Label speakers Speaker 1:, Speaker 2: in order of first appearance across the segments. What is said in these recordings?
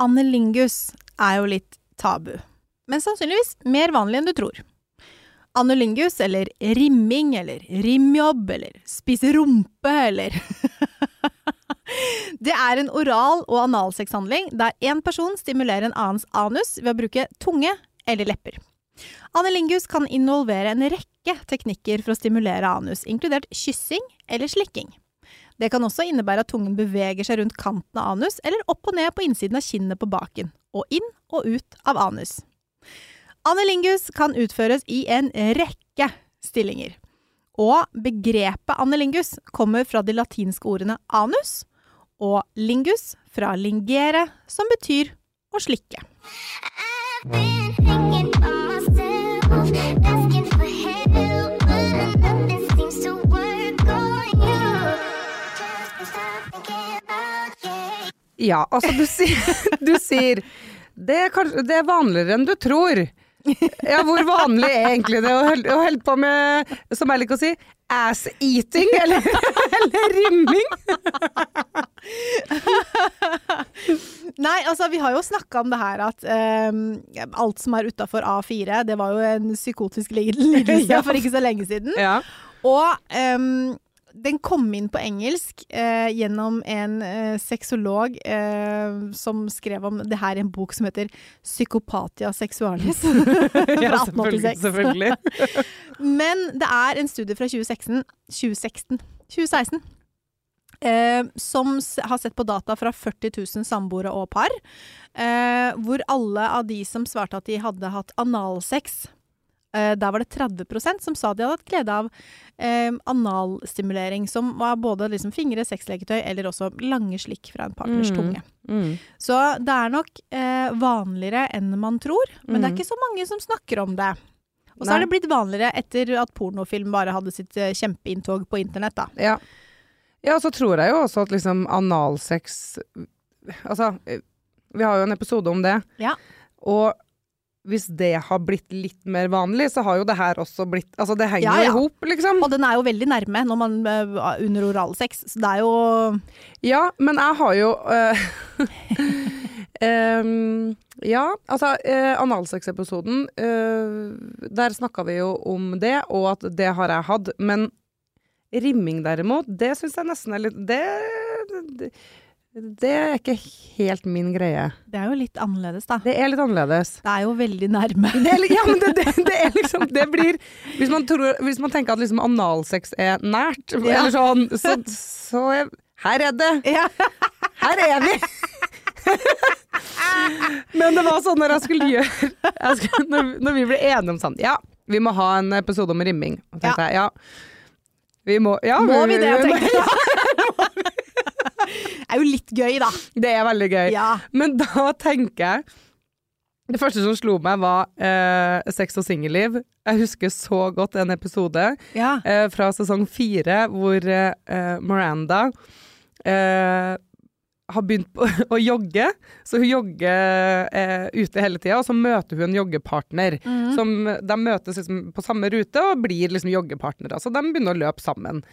Speaker 1: Annelingus er jo litt tabu, men sannsynligvis mer vanlig enn du tror. Annelingus, eller rimming, eller rimjobb, eller spise rumpe, eller Det er en oral- og analsexhandling der én person stimulerer en annens anus ved å bruke tunge eller lepper. Annelingus kan involvere en rekke teknikker for å stimulere anus, inkludert kyssing eller slikking. Det kan også innebære at tungen beveger seg rundt kanten av anus, eller opp og ned på innsiden av kinnet på baken, og inn og ut av anus. Annelingus kan utføres i en rekke stillinger. Og begrepet annelingus kommer fra de latinske ordene anus og lingus fra lingere, som betyr å slikke.
Speaker 2: I've been
Speaker 3: Ja, altså du sier, du sier det, er kanskje, det er vanligere enn du tror. Ja, hvor vanlig er egentlig det å holde, å holde på med, som jeg liker å si, ass-eating eller, eller rimming?
Speaker 1: Nei, altså vi har jo snakka om det her at um, alt som er utafor A4, det var jo en psykotisk li- lidelse for ikke så lenge siden.
Speaker 3: Ja.
Speaker 1: Og ehm, den kom inn på engelsk eh, gjennom en eh, sexolog eh, som skrev om det her i en bok som heter 'Psykopatia sexualis' fra 1886.
Speaker 3: selvfølgelig.
Speaker 1: Men det er en studie fra 2016 2016 2016 eh, som har sett på data fra 40 000 samboere og par, eh, hvor alle av de som svarte at de hadde hatt analsex eh, der var det 30% som sa de hadde hatt glede av uh, analstimulering, som var både liksom fingre, sexleketøy eller også lange slikk fra en partners
Speaker 3: Mm.
Speaker 1: tunge.
Speaker 3: Mm.
Speaker 1: Så det er nok uh, vanligere enn man tror, men det er
Speaker 3: Mm.
Speaker 1: ikke så mange som snakker om det. Og så er det blitt vanligere etter at pornofilm bare hadde sitt kjempeinntog på internett, da.
Speaker 3: Ja. ja, så tror jeg jo også at liksom analsex Altså, vi har jo en episode om det.
Speaker 1: Ja.
Speaker 3: Og hvis det har blitt litt mer vanlig, så har jo det her også blitt Altså, det henger jo
Speaker 1: ja.
Speaker 3: i hop, liksom.
Speaker 1: Og den er jo veldig nærme når man eh, under oralsex, så det er jo
Speaker 3: Ja, men jeg har jo uh, um, Ja, altså uh, analsex-episoden øh, Der snakka vi jo om det, og at det har jeg hatt. Men rimming derimot, det syns jeg nesten er litt det, det, det er ikke helt min greie.
Speaker 1: Det er jo litt annerledes, da.
Speaker 3: Det er litt annerledes.
Speaker 1: Det er jo veldig nærme.
Speaker 3: Det er, ja, men det, det, det er liksom Det blir Hvis man, tror, hvis man tenker at liksom analsex er nært,
Speaker 1: Ja.
Speaker 3: eller sånn, så, så er, Her er det!
Speaker 1: Ja.
Speaker 3: Her er vi! Men det var sånn når jeg skulle gjøre jeg skulle, når, når vi ble enige om sånn Ja, vi må ha en episode om rimming. Og tenkte jeg, ja. Vi må ja,
Speaker 1: Må vi det, tenkte jeg. Er jo litt gøy, da.
Speaker 3: Det er veldig gøy.
Speaker 1: Ja.
Speaker 3: Men da tenker jeg Det første som slo meg, var eh, sex og singelliv. Jeg husker så godt en episode
Speaker 1: ja.
Speaker 3: eh, fra sesong fire hvor eh, Miranda eh, har begynt på, å jogge. Så hun jogger eh, ute hele tida, og så møter hun en joggepartner.
Speaker 1: Mhm.
Speaker 3: Som, de møtes liksom på samme rute og blir liksom joggepartnere. Så de begynner å løpe sammen.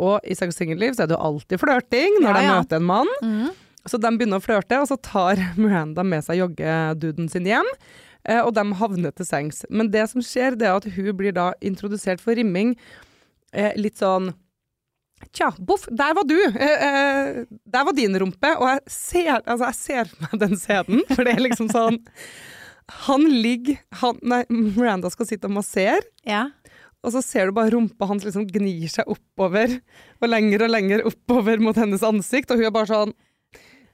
Speaker 3: Og i sex og singelliv så er det jo alltid flørting når
Speaker 1: Ja,
Speaker 3: de møter en mann.
Speaker 1: Mm.
Speaker 3: Så de begynner å flørte, og så tar Miranda med seg joggeduden sin hjem. eh, Og de havner til sengs. Men det som skjer, det er at hun blir da introdusert for rimming eh, litt sånn Tja, boff, der var du! Eh, eh, der var din rumpe. Og jeg ser, altså, jeg ser meg den scenen, for det er liksom sånn Han ligger han, Nei, Miranda skal sitte og massere.
Speaker 1: ja.
Speaker 3: Og så ser du bare rumpa hans liksom gnir seg oppover, og lenger og lenger oppover mot hennes ansikt, og hun er bare sånn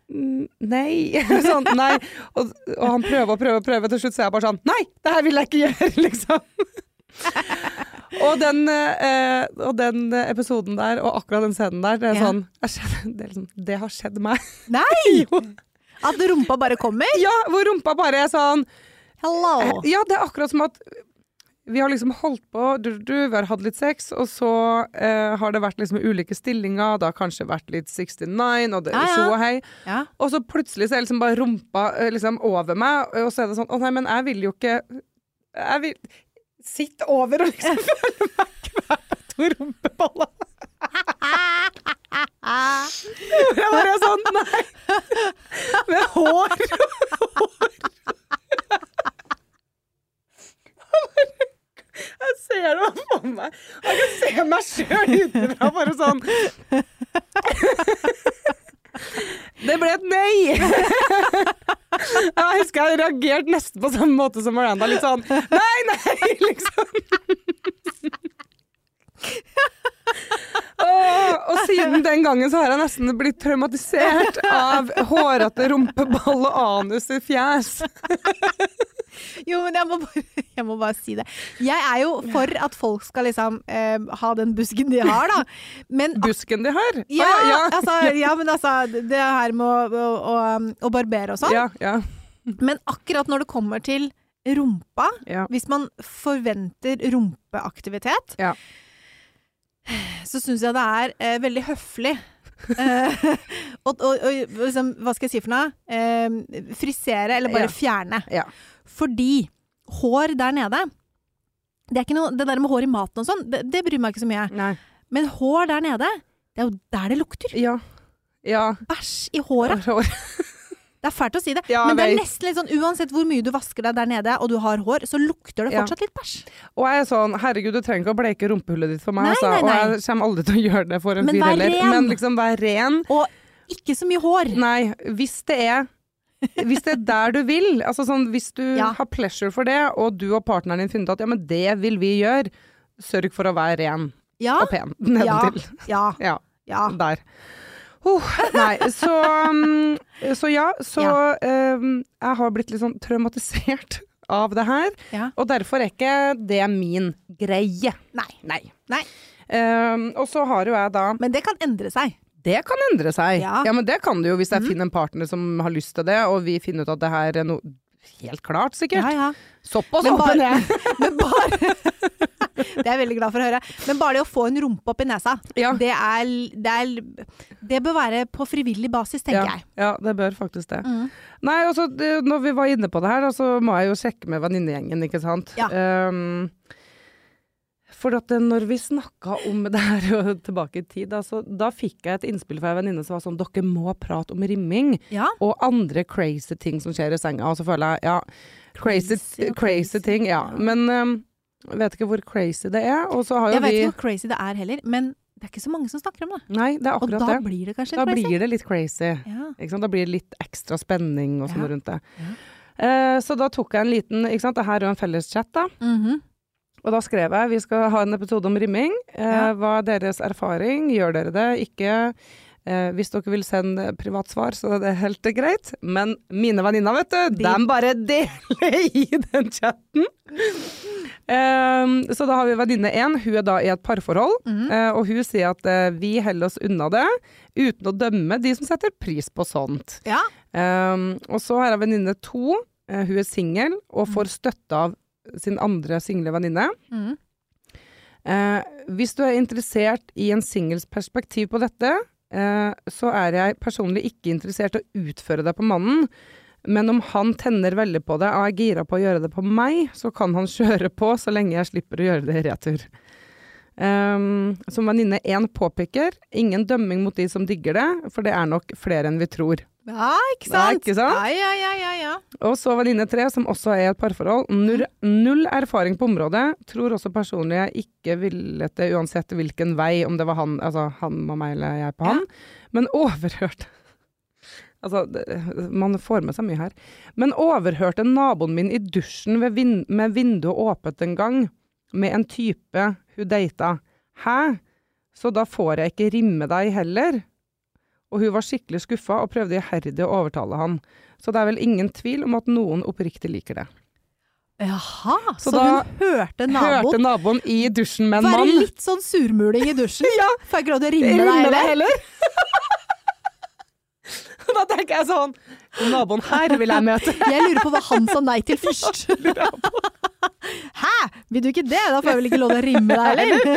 Speaker 3: «Mm, Nei. sånn, nei. Og, og han prøver og prøver og prøver, til slutt så er jeg bare sånn Nei, det her vil jeg ikke gjøre, liksom. og, den, eh, og den episoden der, og akkurat den scenen der, det er
Speaker 1: Ja.
Speaker 3: sånn jeg kjenner, det, er liksom, det har skjedd meg.
Speaker 1: Nei! At rumpa bare kommer?
Speaker 3: Ja, hvor rumpa bare er sånn
Speaker 1: Hello!
Speaker 3: Ja, det er akkurat som at vi har liksom holdt på, du, du, vi har hatt litt sex, og så eh, har det vært liksom ulike stillinger, det har kanskje vært litt 69, og det
Speaker 1: ja.
Speaker 3: tjo hei.
Speaker 1: Ja.
Speaker 3: Og så plutselig så er liksom bare rumpa eh, liksom over meg, og så er det sånn, å nei, men jeg vil jo ikke, jeg vil Sitt over og liksom føle meg kvalt på rumpeballa. Jeg bare er sånn, nei. Med hår. Jeg ser det for meg. Jeg kan se meg sjøl utenfra, bare sånn. Det ble et nei! Jeg husker jeg reagerte nesten på samme måte som Miranda. Litt sånn nei, nei, liksom. Og, og siden den gangen så har jeg nesten blitt traumatisert av hårete rumpeball og anus i fjes.
Speaker 1: Jo, men jeg må, bare, jeg må bare si det. Jeg er jo for at folk skal liksom eh, ha den busken de har, da. Men
Speaker 3: Busken de har.
Speaker 1: ja,
Speaker 3: Å, ja,
Speaker 1: Altså, ja, men altså Det her med å, å, å, barbere og sånn.
Speaker 3: ja, ja,
Speaker 1: Men akkurat når det kommer til rumpa, hvis man forventer rumpeaktivitet,
Speaker 3: Ja.
Speaker 1: så syns jeg det er eh, veldig høflig. Eh, og, og, og liksom, hva skal jeg si for noe? Eh, frisere, eller bare
Speaker 3: Ja.
Speaker 1: fjerne.
Speaker 3: Ja.
Speaker 1: Fordi hår der nede Det er ikke noe, det der med hår i maten og sånn, det, det bryr meg ikke så mye.
Speaker 3: Nei.
Speaker 1: Men hår der nede, det er jo der det lukter.
Speaker 3: Ja. Ja.
Speaker 1: Bæsj i håret.
Speaker 3: Hår.
Speaker 1: Det er fælt å si det,
Speaker 3: Ja,
Speaker 1: men det er nesten litt sånn uansett hvor mye du vasker deg der nede, og du har hår, så lukter det
Speaker 3: Ja.
Speaker 1: fortsatt litt bæsj.
Speaker 3: Og jeg er sånn, herregud, du trenger ikke å bleke rumpehullet ditt for meg,
Speaker 1: Nei,
Speaker 3: altså.
Speaker 1: nei, nei.
Speaker 3: Og jeg kommer aldri til å gjøre det for en fyr heller.
Speaker 1: ren.
Speaker 3: Men liksom, vær ren.
Speaker 1: Og ikke så mye hår.
Speaker 3: Nei, hvis det er hvis det er der du vil, altså sånn, hvis du
Speaker 1: Ja.
Speaker 3: har pleasure for det, og du og partneren din finner ut at ja, men det vil vi gjøre, sørg for å være ren
Speaker 1: Ja,
Speaker 3: og pen nedentil.
Speaker 1: ja,
Speaker 3: Ja,
Speaker 1: ja.
Speaker 3: der. Oh, nei, så, um, så ja, så um, jeg har blitt litt sånn traumatisert av det her, og derfor er ikke det min greie.
Speaker 1: Nei.
Speaker 3: Nei.
Speaker 1: Nei.
Speaker 3: Um, og så har jo jeg da
Speaker 1: Men det kan endre seg.
Speaker 3: Det kan endre seg.
Speaker 1: Ja.
Speaker 3: Ja, men det kan det jo hvis jeg
Speaker 1: mm.
Speaker 3: finner en partner som har lyst til det, og vi finner ut at det her er noe Helt klart, sikkert.
Speaker 1: Ja, ja.
Speaker 3: Såpass åpen er.
Speaker 1: Men bare Det er jeg veldig glad for å høre. Men bare det å få en rumpe opp i nesa,
Speaker 3: Ja.
Speaker 1: det, er, det, er, det bør være på frivillig basis, tenker jeg.
Speaker 3: ja, det bør faktisk det.
Speaker 1: Mm.
Speaker 3: Nei, altså, det, når vi var inne på det her, så må jeg jo sjekke med venninnegjengen, ikke sant.
Speaker 1: Ja.
Speaker 3: Um, for at når vi snakka om det her og tilbake i tid, da, da fikk jeg et innspill fra en venninne som var sånn Dere må prate om rimming
Speaker 1: Ja.
Speaker 3: og andre crazy ting som skjer i senga. Og så føler jeg ja, crazy,
Speaker 1: Crazy
Speaker 3: crazy, ting, ja. Men um, jeg vet ikke hvor crazy det er. Og så har jo
Speaker 1: Jeg vet ikke hvor crazy det er heller, men det er ikke så mange som snakker om det.
Speaker 3: Nei, det er
Speaker 1: Og da
Speaker 3: det.
Speaker 1: blir det kanskje
Speaker 3: Da
Speaker 1: crazy?
Speaker 3: Da blir det litt crazy.
Speaker 1: Ja.
Speaker 3: Ikke sant? Da blir det litt ekstra spenning og sånn rundt det.
Speaker 1: Ja.
Speaker 3: Eh, så da tok jeg en liten ikke sant? Det her er jo en felleschat, da. da.
Speaker 1: Mhm.
Speaker 3: Og da skrev jeg vi skal ha en episode om rimming. Eh. Hva er deres erfaring? Gjør dere det? Ikke? Eh, hvis dere vil sende privatsvar, så er det helt greit. Men mine venninner, vet du,
Speaker 1: De-
Speaker 3: bare deler i den chatten. Eh, så da har vi venninne én. Hun er da i et parforhold. Mm. Og hun sier at eh, vi holder oss unna det, uten å dømme de som setter pris på sånt.
Speaker 1: Ja.
Speaker 3: Um, og så har jeg venninne to. Eh, hun er singel og får støtte av sin andre single venninne.
Speaker 1: Mm.
Speaker 3: Eh, hvis du er interessert i en singels perspektiv på dette, eh, så er jeg personlig ikke interessert i å utføre det på mannen. Men om han tenner veldig på det og er gira på å gjøre det på meg, så kan han kjøre på så lenge jeg slipper å gjøre det i retur. Um, som venninne én påpeker, ingen dømming mot de som digger det, for det er nok flere enn vi tror.
Speaker 1: Ja, ikke
Speaker 3: Ja,
Speaker 1: sant?
Speaker 3: ikke sant?
Speaker 1: Ja, ja, ja, ja, ja.
Speaker 3: Og så venninne tre, som også er i et parforhold. Null, null erfaring på området. Tror også personlig jeg ikke villet det uansett hvilken vei, om det var han, altså han og meg eller jeg på han. Men overhørte Altså, det, man får med seg mye her. Men overhørte naboen min i dusjen vin, med vinduet åpent en gang, med en type hun data. Hæ? Så da får jeg ikke rimme deg heller? Og hun var skikkelig skuffa og prøvde iherdig å overtale han. Så det er vel ingen tvil om at noen oppriktig liker det.
Speaker 1: Jaha, så,
Speaker 3: Så da
Speaker 1: hun hørte naboen
Speaker 3: Hørte naboen i dusjen med en mann.
Speaker 1: være litt sånn surmuling i dusjen?
Speaker 3: Ja.
Speaker 1: Får ikke lov til å rimme deg,
Speaker 3: deg heller? da tenker jeg sånn Naboen her vil jeg møte.
Speaker 1: Jeg lurer på hva han sa nei til først. Hæ? Vil du ikke det? Da får jeg vel ikke lov til å rimme deg heller?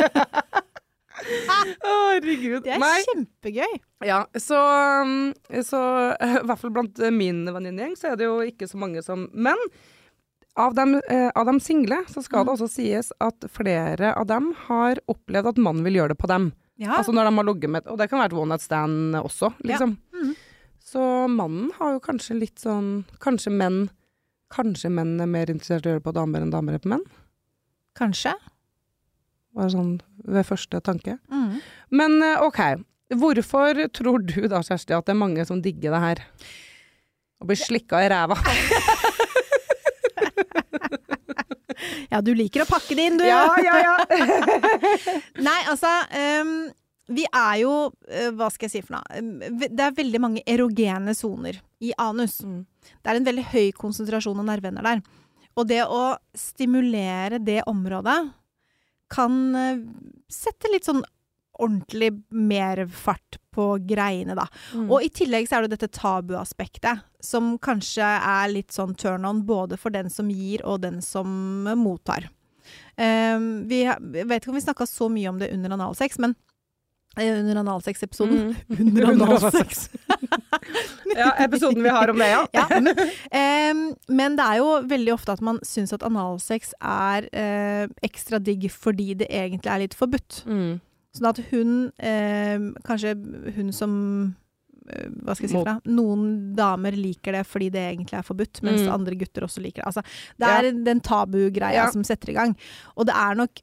Speaker 3: Herregud.
Speaker 1: Det er
Speaker 3: Nei.
Speaker 1: kjempegøy.
Speaker 3: Ja, så, um, så eh, i hvert fall blant eh, min venninnegjeng så er det jo ikke så mange som Men av dem, eh, av dem single så skal
Speaker 1: Mm.
Speaker 3: det også sies at flere av dem har opplevd at mannen vil gjøre det på dem.
Speaker 1: Ja.
Speaker 3: Altså når de har ligget med Og det kan være et one night stand også, liksom.
Speaker 1: Mhm.
Speaker 3: Så mannen har jo kanskje litt sånn Kanskje menn Kanskje menn er mer interessert i å gjøre det på damer enn damer er på menn?
Speaker 1: Kanskje.
Speaker 3: Bare sånn ved første tanke.
Speaker 1: Mm.
Speaker 3: Men eh, OK. Hvorfor tror du da, Kjersti, at det er mange som digger det her? Å bli slikka i ræva.
Speaker 1: Ja, du liker å pakke det inn, du.
Speaker 3: ja, ja.
Speaker 1: Nei, altså um, Vi er jo eh, Hva skal jeg si for noe? Ehm, Det er veldig mange erogene soner i anus.
Speaker 3: Mm.
Speaker 1: Det er en veldig høy konsentrasjon av nerveender der. Og det å stimulere det området kan eh, sette litt sånn ordentlig mer fart på greiene, da.
Speaker 3: Mm.
Speaker 1: Og i tillegg så er det dette tabuaspektet, som kanskje er litt sånn turn on både for den som gir og den som mottar. Um, vi, jeg vet ikke om vi snakka så mye om det under analsex, men under analsex-episoden.
Speaker 3: Mm.
Speaker 1: Under analsex.
Speaker 3: ja, episoden vi har om det, ja.
Speaker 1: Ja. Um, men det er jo veldig ofte at man syns at analsex er uh, ekstra digg fordi det egentlig er litt forbudt.
Speaker 3: Mm.
Speaker 1: Sånn at hun, uh, kanskje hun som uh, hva skal jeg si fra? Noen damer liker det fordi det egentlig er forbudt, mens
Speaker 3: Mm.
Speaker 1: andre gutter også liker det. Altså, det er den tabugreia
Speaker 3: Ja.
Speaker 1: som setter i gang. Og det er nok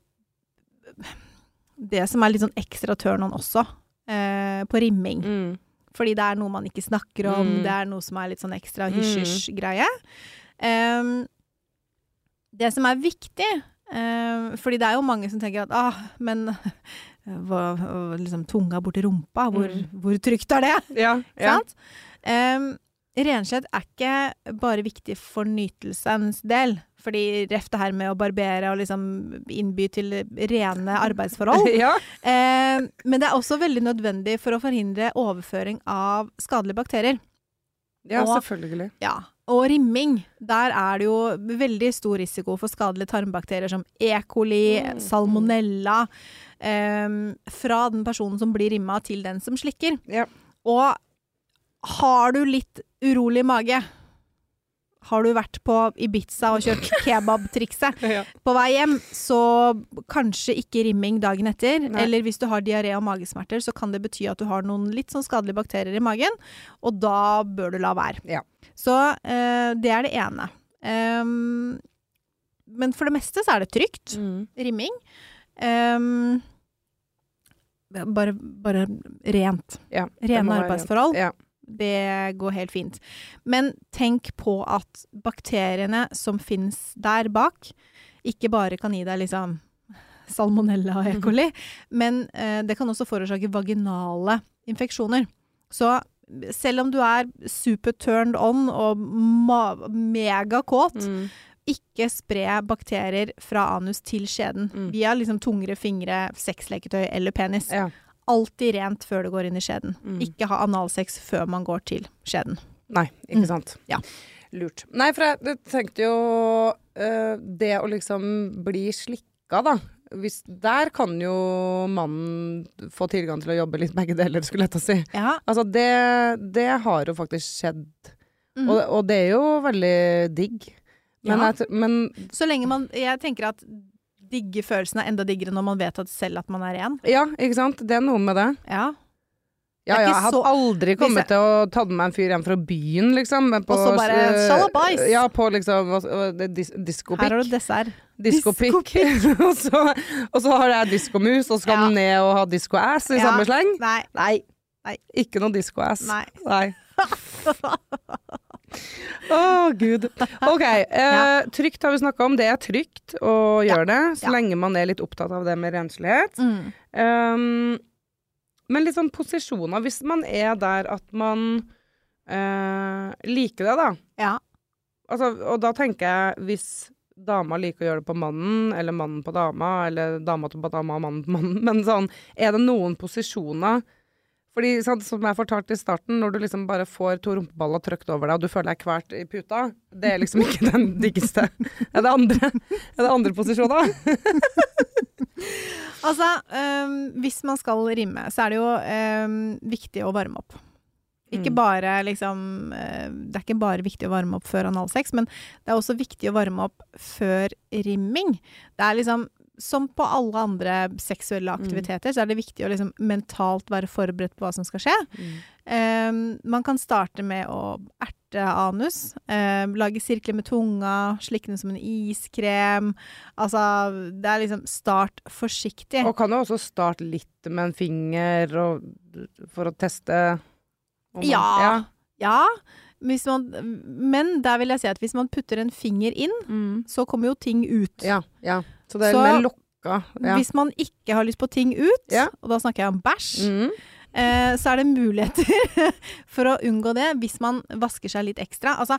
Speaker 1: det som er litt sånn ekstra turn on også, eh, på rimming.
Speaker 3: Mm.
Speaker 1: Fordi det er noe man ikke snakker om,
Speaker 3: Mm.
Speaker 1: det er noe som er litt sånn ekstra
Speaker 3: Mm.
Speaker 1: hysj-hysj-greie. Um, det som er viktig, um, fordi det er jo mange som tenker at ah, men hva- liksom tunga borti rumpa, hvor,
Speaker 3: Mm.
Speaker 1: hvor trygt er det?
Speaker 3: Ja, ja.
Speaker 1: Sant? Um, renskjedd er ikke bare viktig for nytelsens del. Fordi ref det her med å barbere og liksom innby til rene arbeidsforhold.
Speaker 3: ja.
Speaker 1: Eh, men det er også veldig nødvendig for å forhindre overføring av skadelige bakterier.
Speaker 3: ja,
Speaker 1: Og-
Speaker 3: selvfølgelig.
Speaker 1: Ja. Og rimming, der er det jo veldig stor risiko for skadelige tarmbakterier som E. coli,
Speaker 3: Mm.
Speaker 1: salmonella, eh, fra den personen som blir rimma til den som slikker.
Speaker 3: Ja.
Speaker 1: Og har du litt urolig mage, har du vært på Ibiza og kjørt kebabtrikset
Speaker 3: Ja.
Speaker 1: på vei hjem, så kanskje ikke rimming dagen etter.
Speaker 3: Nei.
Speaker 1: Eller hvis du har diaré og magesmerter, så kan det bety at du har noen litt sånn skadelige bakterier i magen, og da bør du la være.
Speaker 3: Ja.
Speaker 1: Så uh, det er det ene. Um, men for det meste så er det trygt.
Speaker 3: Mm.
Speaker 1: Rimming. Um, bare, bare rent.
Speaker 3: Ja,
Speaker 1: Rene
Speaker 3: arbeidsforhold.
Speaker 1: arbeidsforhold.
Speaker 3: Ja.
Speaker 1: Det går helt fint. Men tenk på at bakteriene som fins der bak, ikke bare kan gi deg liksom salmonella og E. coli, men eh, det kan også forårsake vaginale infeksjoner. Så selv om du er super turned on og megakåt,
Speaker 3: Mm.
Speaker 1: ikke spre bakterier fra anus til skjeden
Speaker 3: Mm.
Speaker 1: via liksom tungere fingre, sexleketøy eller penis.
Speaker 3: ja.
Speaker 1: Alltid rent før du går inn i skjeden.
Speaker 3: Mm.
Speaker 1: Ikke ha analsex før man går til skjeden.
Speaker 3: Nei, ikke
Speaker 1: Mm.
Speaker 3: sant.
Speaker 1: Ja.
Speaker 3: Lurt. Nei, for jeg, tenkte jo eh, Det å liksom bli slikka, da. Hvis, der kan jo mannen få tilgang til å jobbe litt begge deler, skulle jeg ta si.
Speaker 1: Ja.
Speaker 3: Altså, det, det har jo faktisk skjedd.
Speaker 1: Mm.
Speaker 3: Og, og det er jo veldig digg. Men,
Speaker 1: Ja.
Speaker 3: jeg, men
Speaker 1: Så lenge man Jeg tenker at digge følelsen er enda diggere når man vet at selv at man er ren.
Speaker 3: ja, ikke sant. Det er noe med det.
Speaker 1: Ja.
Speaker 3: Ja, ja, jeg hadde aldri kommet
Speaker 1: jeg-
Speaker 3: til å ta med meg en fyr hjem fra byen, liksom. På,
Speaker 1: Og så bare, «Sjalabais!»
Speaker 3: Ja, på liksom dis, diskopikk.
Speaker 1: Her har du dessert.
Speaker 3: Diskopikk. og, så, og så har jeg diskomus, og så skal
Speaker 1: Ja.
Speaker 3: ned og ha disco-ass i
Speaker 1: Ja.
Speaker 3: samme sleng.
Speaker 1: Nei.
Speaker 3: Nei.
Speaker 1: Nei.
Speaker 3: Ikke noe disco-ass.
Speaker 1: Nei.
Speaker 3: Nei. Å, gud. OK. Eh, trygt har vi snakka om. Det er trygt å gjøre det, så
Speaker 1: Ja.
Speaker 3: lenge man er litt opptatt av det med renslighet.
Speaker 1: Mm.
Speaker 3: Um, men litt sånn posisjoner. Hvis man er der at man eh, liker det, da.
Speaker 1: Ja.
Speaker 3: Altså, og da tenker jeg hvis dama liker å gjøre det på mannen, eller mannen på dama, eller dama på dama og mannen på mannen, men sånn, er det noen posisjoner fordi sant, Som jeg fortalte i starten, når du liksom bare får to rumpeballer trykt over deg, og du føler deg kvalt i puta, det er liksom ikke den diggeste. Er det andre, er det andre posisjoner?
Speaker 1: Altså, um, hvis man skal rimme, så er det jo um, viktig å varme opp. Ikke
Speaker 3: Mm.
Speaker 1: bare liksom øh, Det er ikke bare viktig å varme opp før analsex, men det er også viktig å varme opp før rimming. Det er liksom som på alle andre seksuelle aktiviteter, så er det viktig å liksom mentalt være forberedt på hva som skal skje. Eh, man kan starte med å erte anus. Um, lage sirkler med tunga, slikke den som en iskrem. Altså, det er liksom start forsiktig.
Speaker 3: Og kan jo også starte litt med en finger og, for å teste om man-
Speaker 1: Ja. Ja, hvis man, men der vil jeg si at hvis man putter en finger inn,
Speaker 3: Mm.
Speaker 1: så kommer jo ting ut.
Speaker 3: ja. Ja. Så det er mer lokka. Ja.
Speaker 1: Hvis man ikke har lyst på ting ut,
Speaker 3: Ja.
Speaker 1: og da snakker jeg om bæsj,
Speaker 3: Mm.
Speaker 1: eh, så er det muligheter for å unngå det hvis man vasker seg litt ekstra. Altså,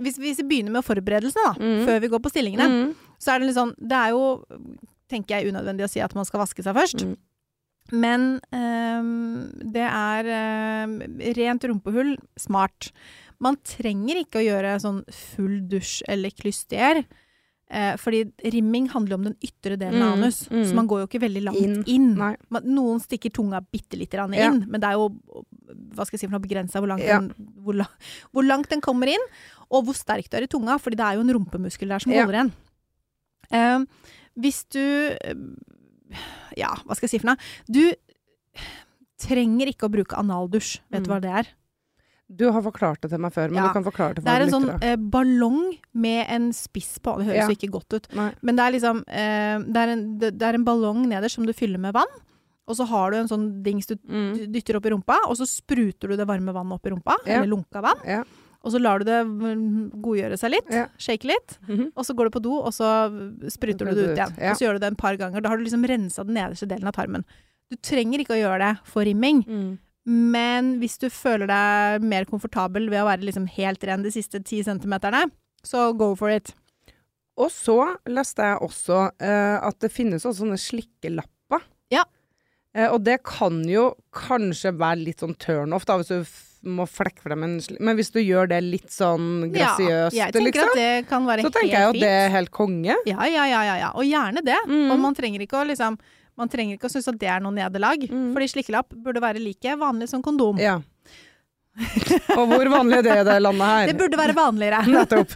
Speaker 1: hvis, hvis vi begynner med forberedelsene, da,
Speaker 3: Mm.
Speaker 1: før vi går på stillingene,
Speaker 3: Mm.
Speaker 1: så er det litt sånn Det er jo, tenker jeg, unødvendig å si at man skal vaske seg først.
Speaker 3: Mm.
Speaker 1: Men ehm, det er ehm, rent rumpehull smart. Man trenger ikke å gjøre sånn full dusj eller klystier. Eh, fordi rimming handler om den ytre delen av
Speaker 3: Mm,
Speaker 1: anus,
Speaker 3: mm.
Speaker 1: så man går jo ikke veldig langt
Speaker 3: Inn.
Speaker 1: inn. Man, noen stikker tunga bitte lite grann
Speaker 3: Ja.
Speaker 1: inn, men det er jo hva skal jeg si for noe begrensa hvor,
Speaker 3: Ja.
Speaker 1: den- hvor, hvor langt den kommer inn, og hvor sterk du er i tunga, fordi det er jo en rumpemuskel der som
Speaker 3: Ja.
Speaker 1: holder igjen. Eh, hvis du eh, Ja, hva skal jeg si for noe? Du trenger ikke å bruke analdusj. Vet du
Speaker 3: Mm.
Speaker 1: hva det er?
Speaker 3: Du har forklart det til meg før, men
Speaker 1: Ja.
Speaker 3: du kan forklare det
Speaker 1: Det er
Speaker 3: for
Speaker 1: en sånn eh, ballong med en spiss på. Det høres
Speaker 3: Ja.
Speaker 1: jo ikke godt ut.
Speaker 3: Nei.
Speaker 1: Men det er liksom eh, det, er en, det, det er en ballong nederst som du fyller med vann. Og så har du en sånn dings du
Speaker 3: Mm.
Speaker 1: dytter opp i rumpa, og så spruter du det varme vannet opp i rumpa.
Speaker 3: Ja.
Speaker 1: Eller lunka vann.
Speaker 3: Ja.
Speaker 1: Og så lar du det mm, godgjøre seg litt.
Speaker 3: Ja.
Speaker 1: Shake litt.
Speaker 3: Mhm.
Speaker 1: Og så går du på do, og så spruter du det ut igjen.
Speaker 3: Ja.
Speaker 1: Og så gjør du det en par ganger. Da har du liksom rensa den nederste delen av tarmen. Du trenger ikke å gjøre det for rimming,
Speaker 3: Mm.
Speaker 1: Men hvis du føler deg mer komfortabel ved å være liksom helt ren de siste ti centimeterne, så go for it.
Speaker 3: Og så leste jeg også uh, at det finnes også sånne slikkelapper.
Speaker 1: Ja.
Speaker 3: Uh, og det kan jo kanskje være litt sånn turn off, da, hvis du må flekke frem en slik Men hvis du gjør det litt sånn grasiøst,
Speaker 1: ja,
Speaker 3: liksom, så tenker jeg jo det er helt konge.
Speaker 1: Ja, ja, ja, ja, ja. Og gjerne det.
Speaker 3: Mm.
Speaker 1: Og man trenger ikke å liksom man trenger ikke å synes at det er noe nederlag,
Speaker 3: Mm.
Speaker 1: fordi slikkelapp burde være like vanlig som kondom.
Speaker 3: Ja. og hvor vanlig er det i det landet her?
Speaker 1: Det burde være vanligere.
Speaker 3: Nettopp.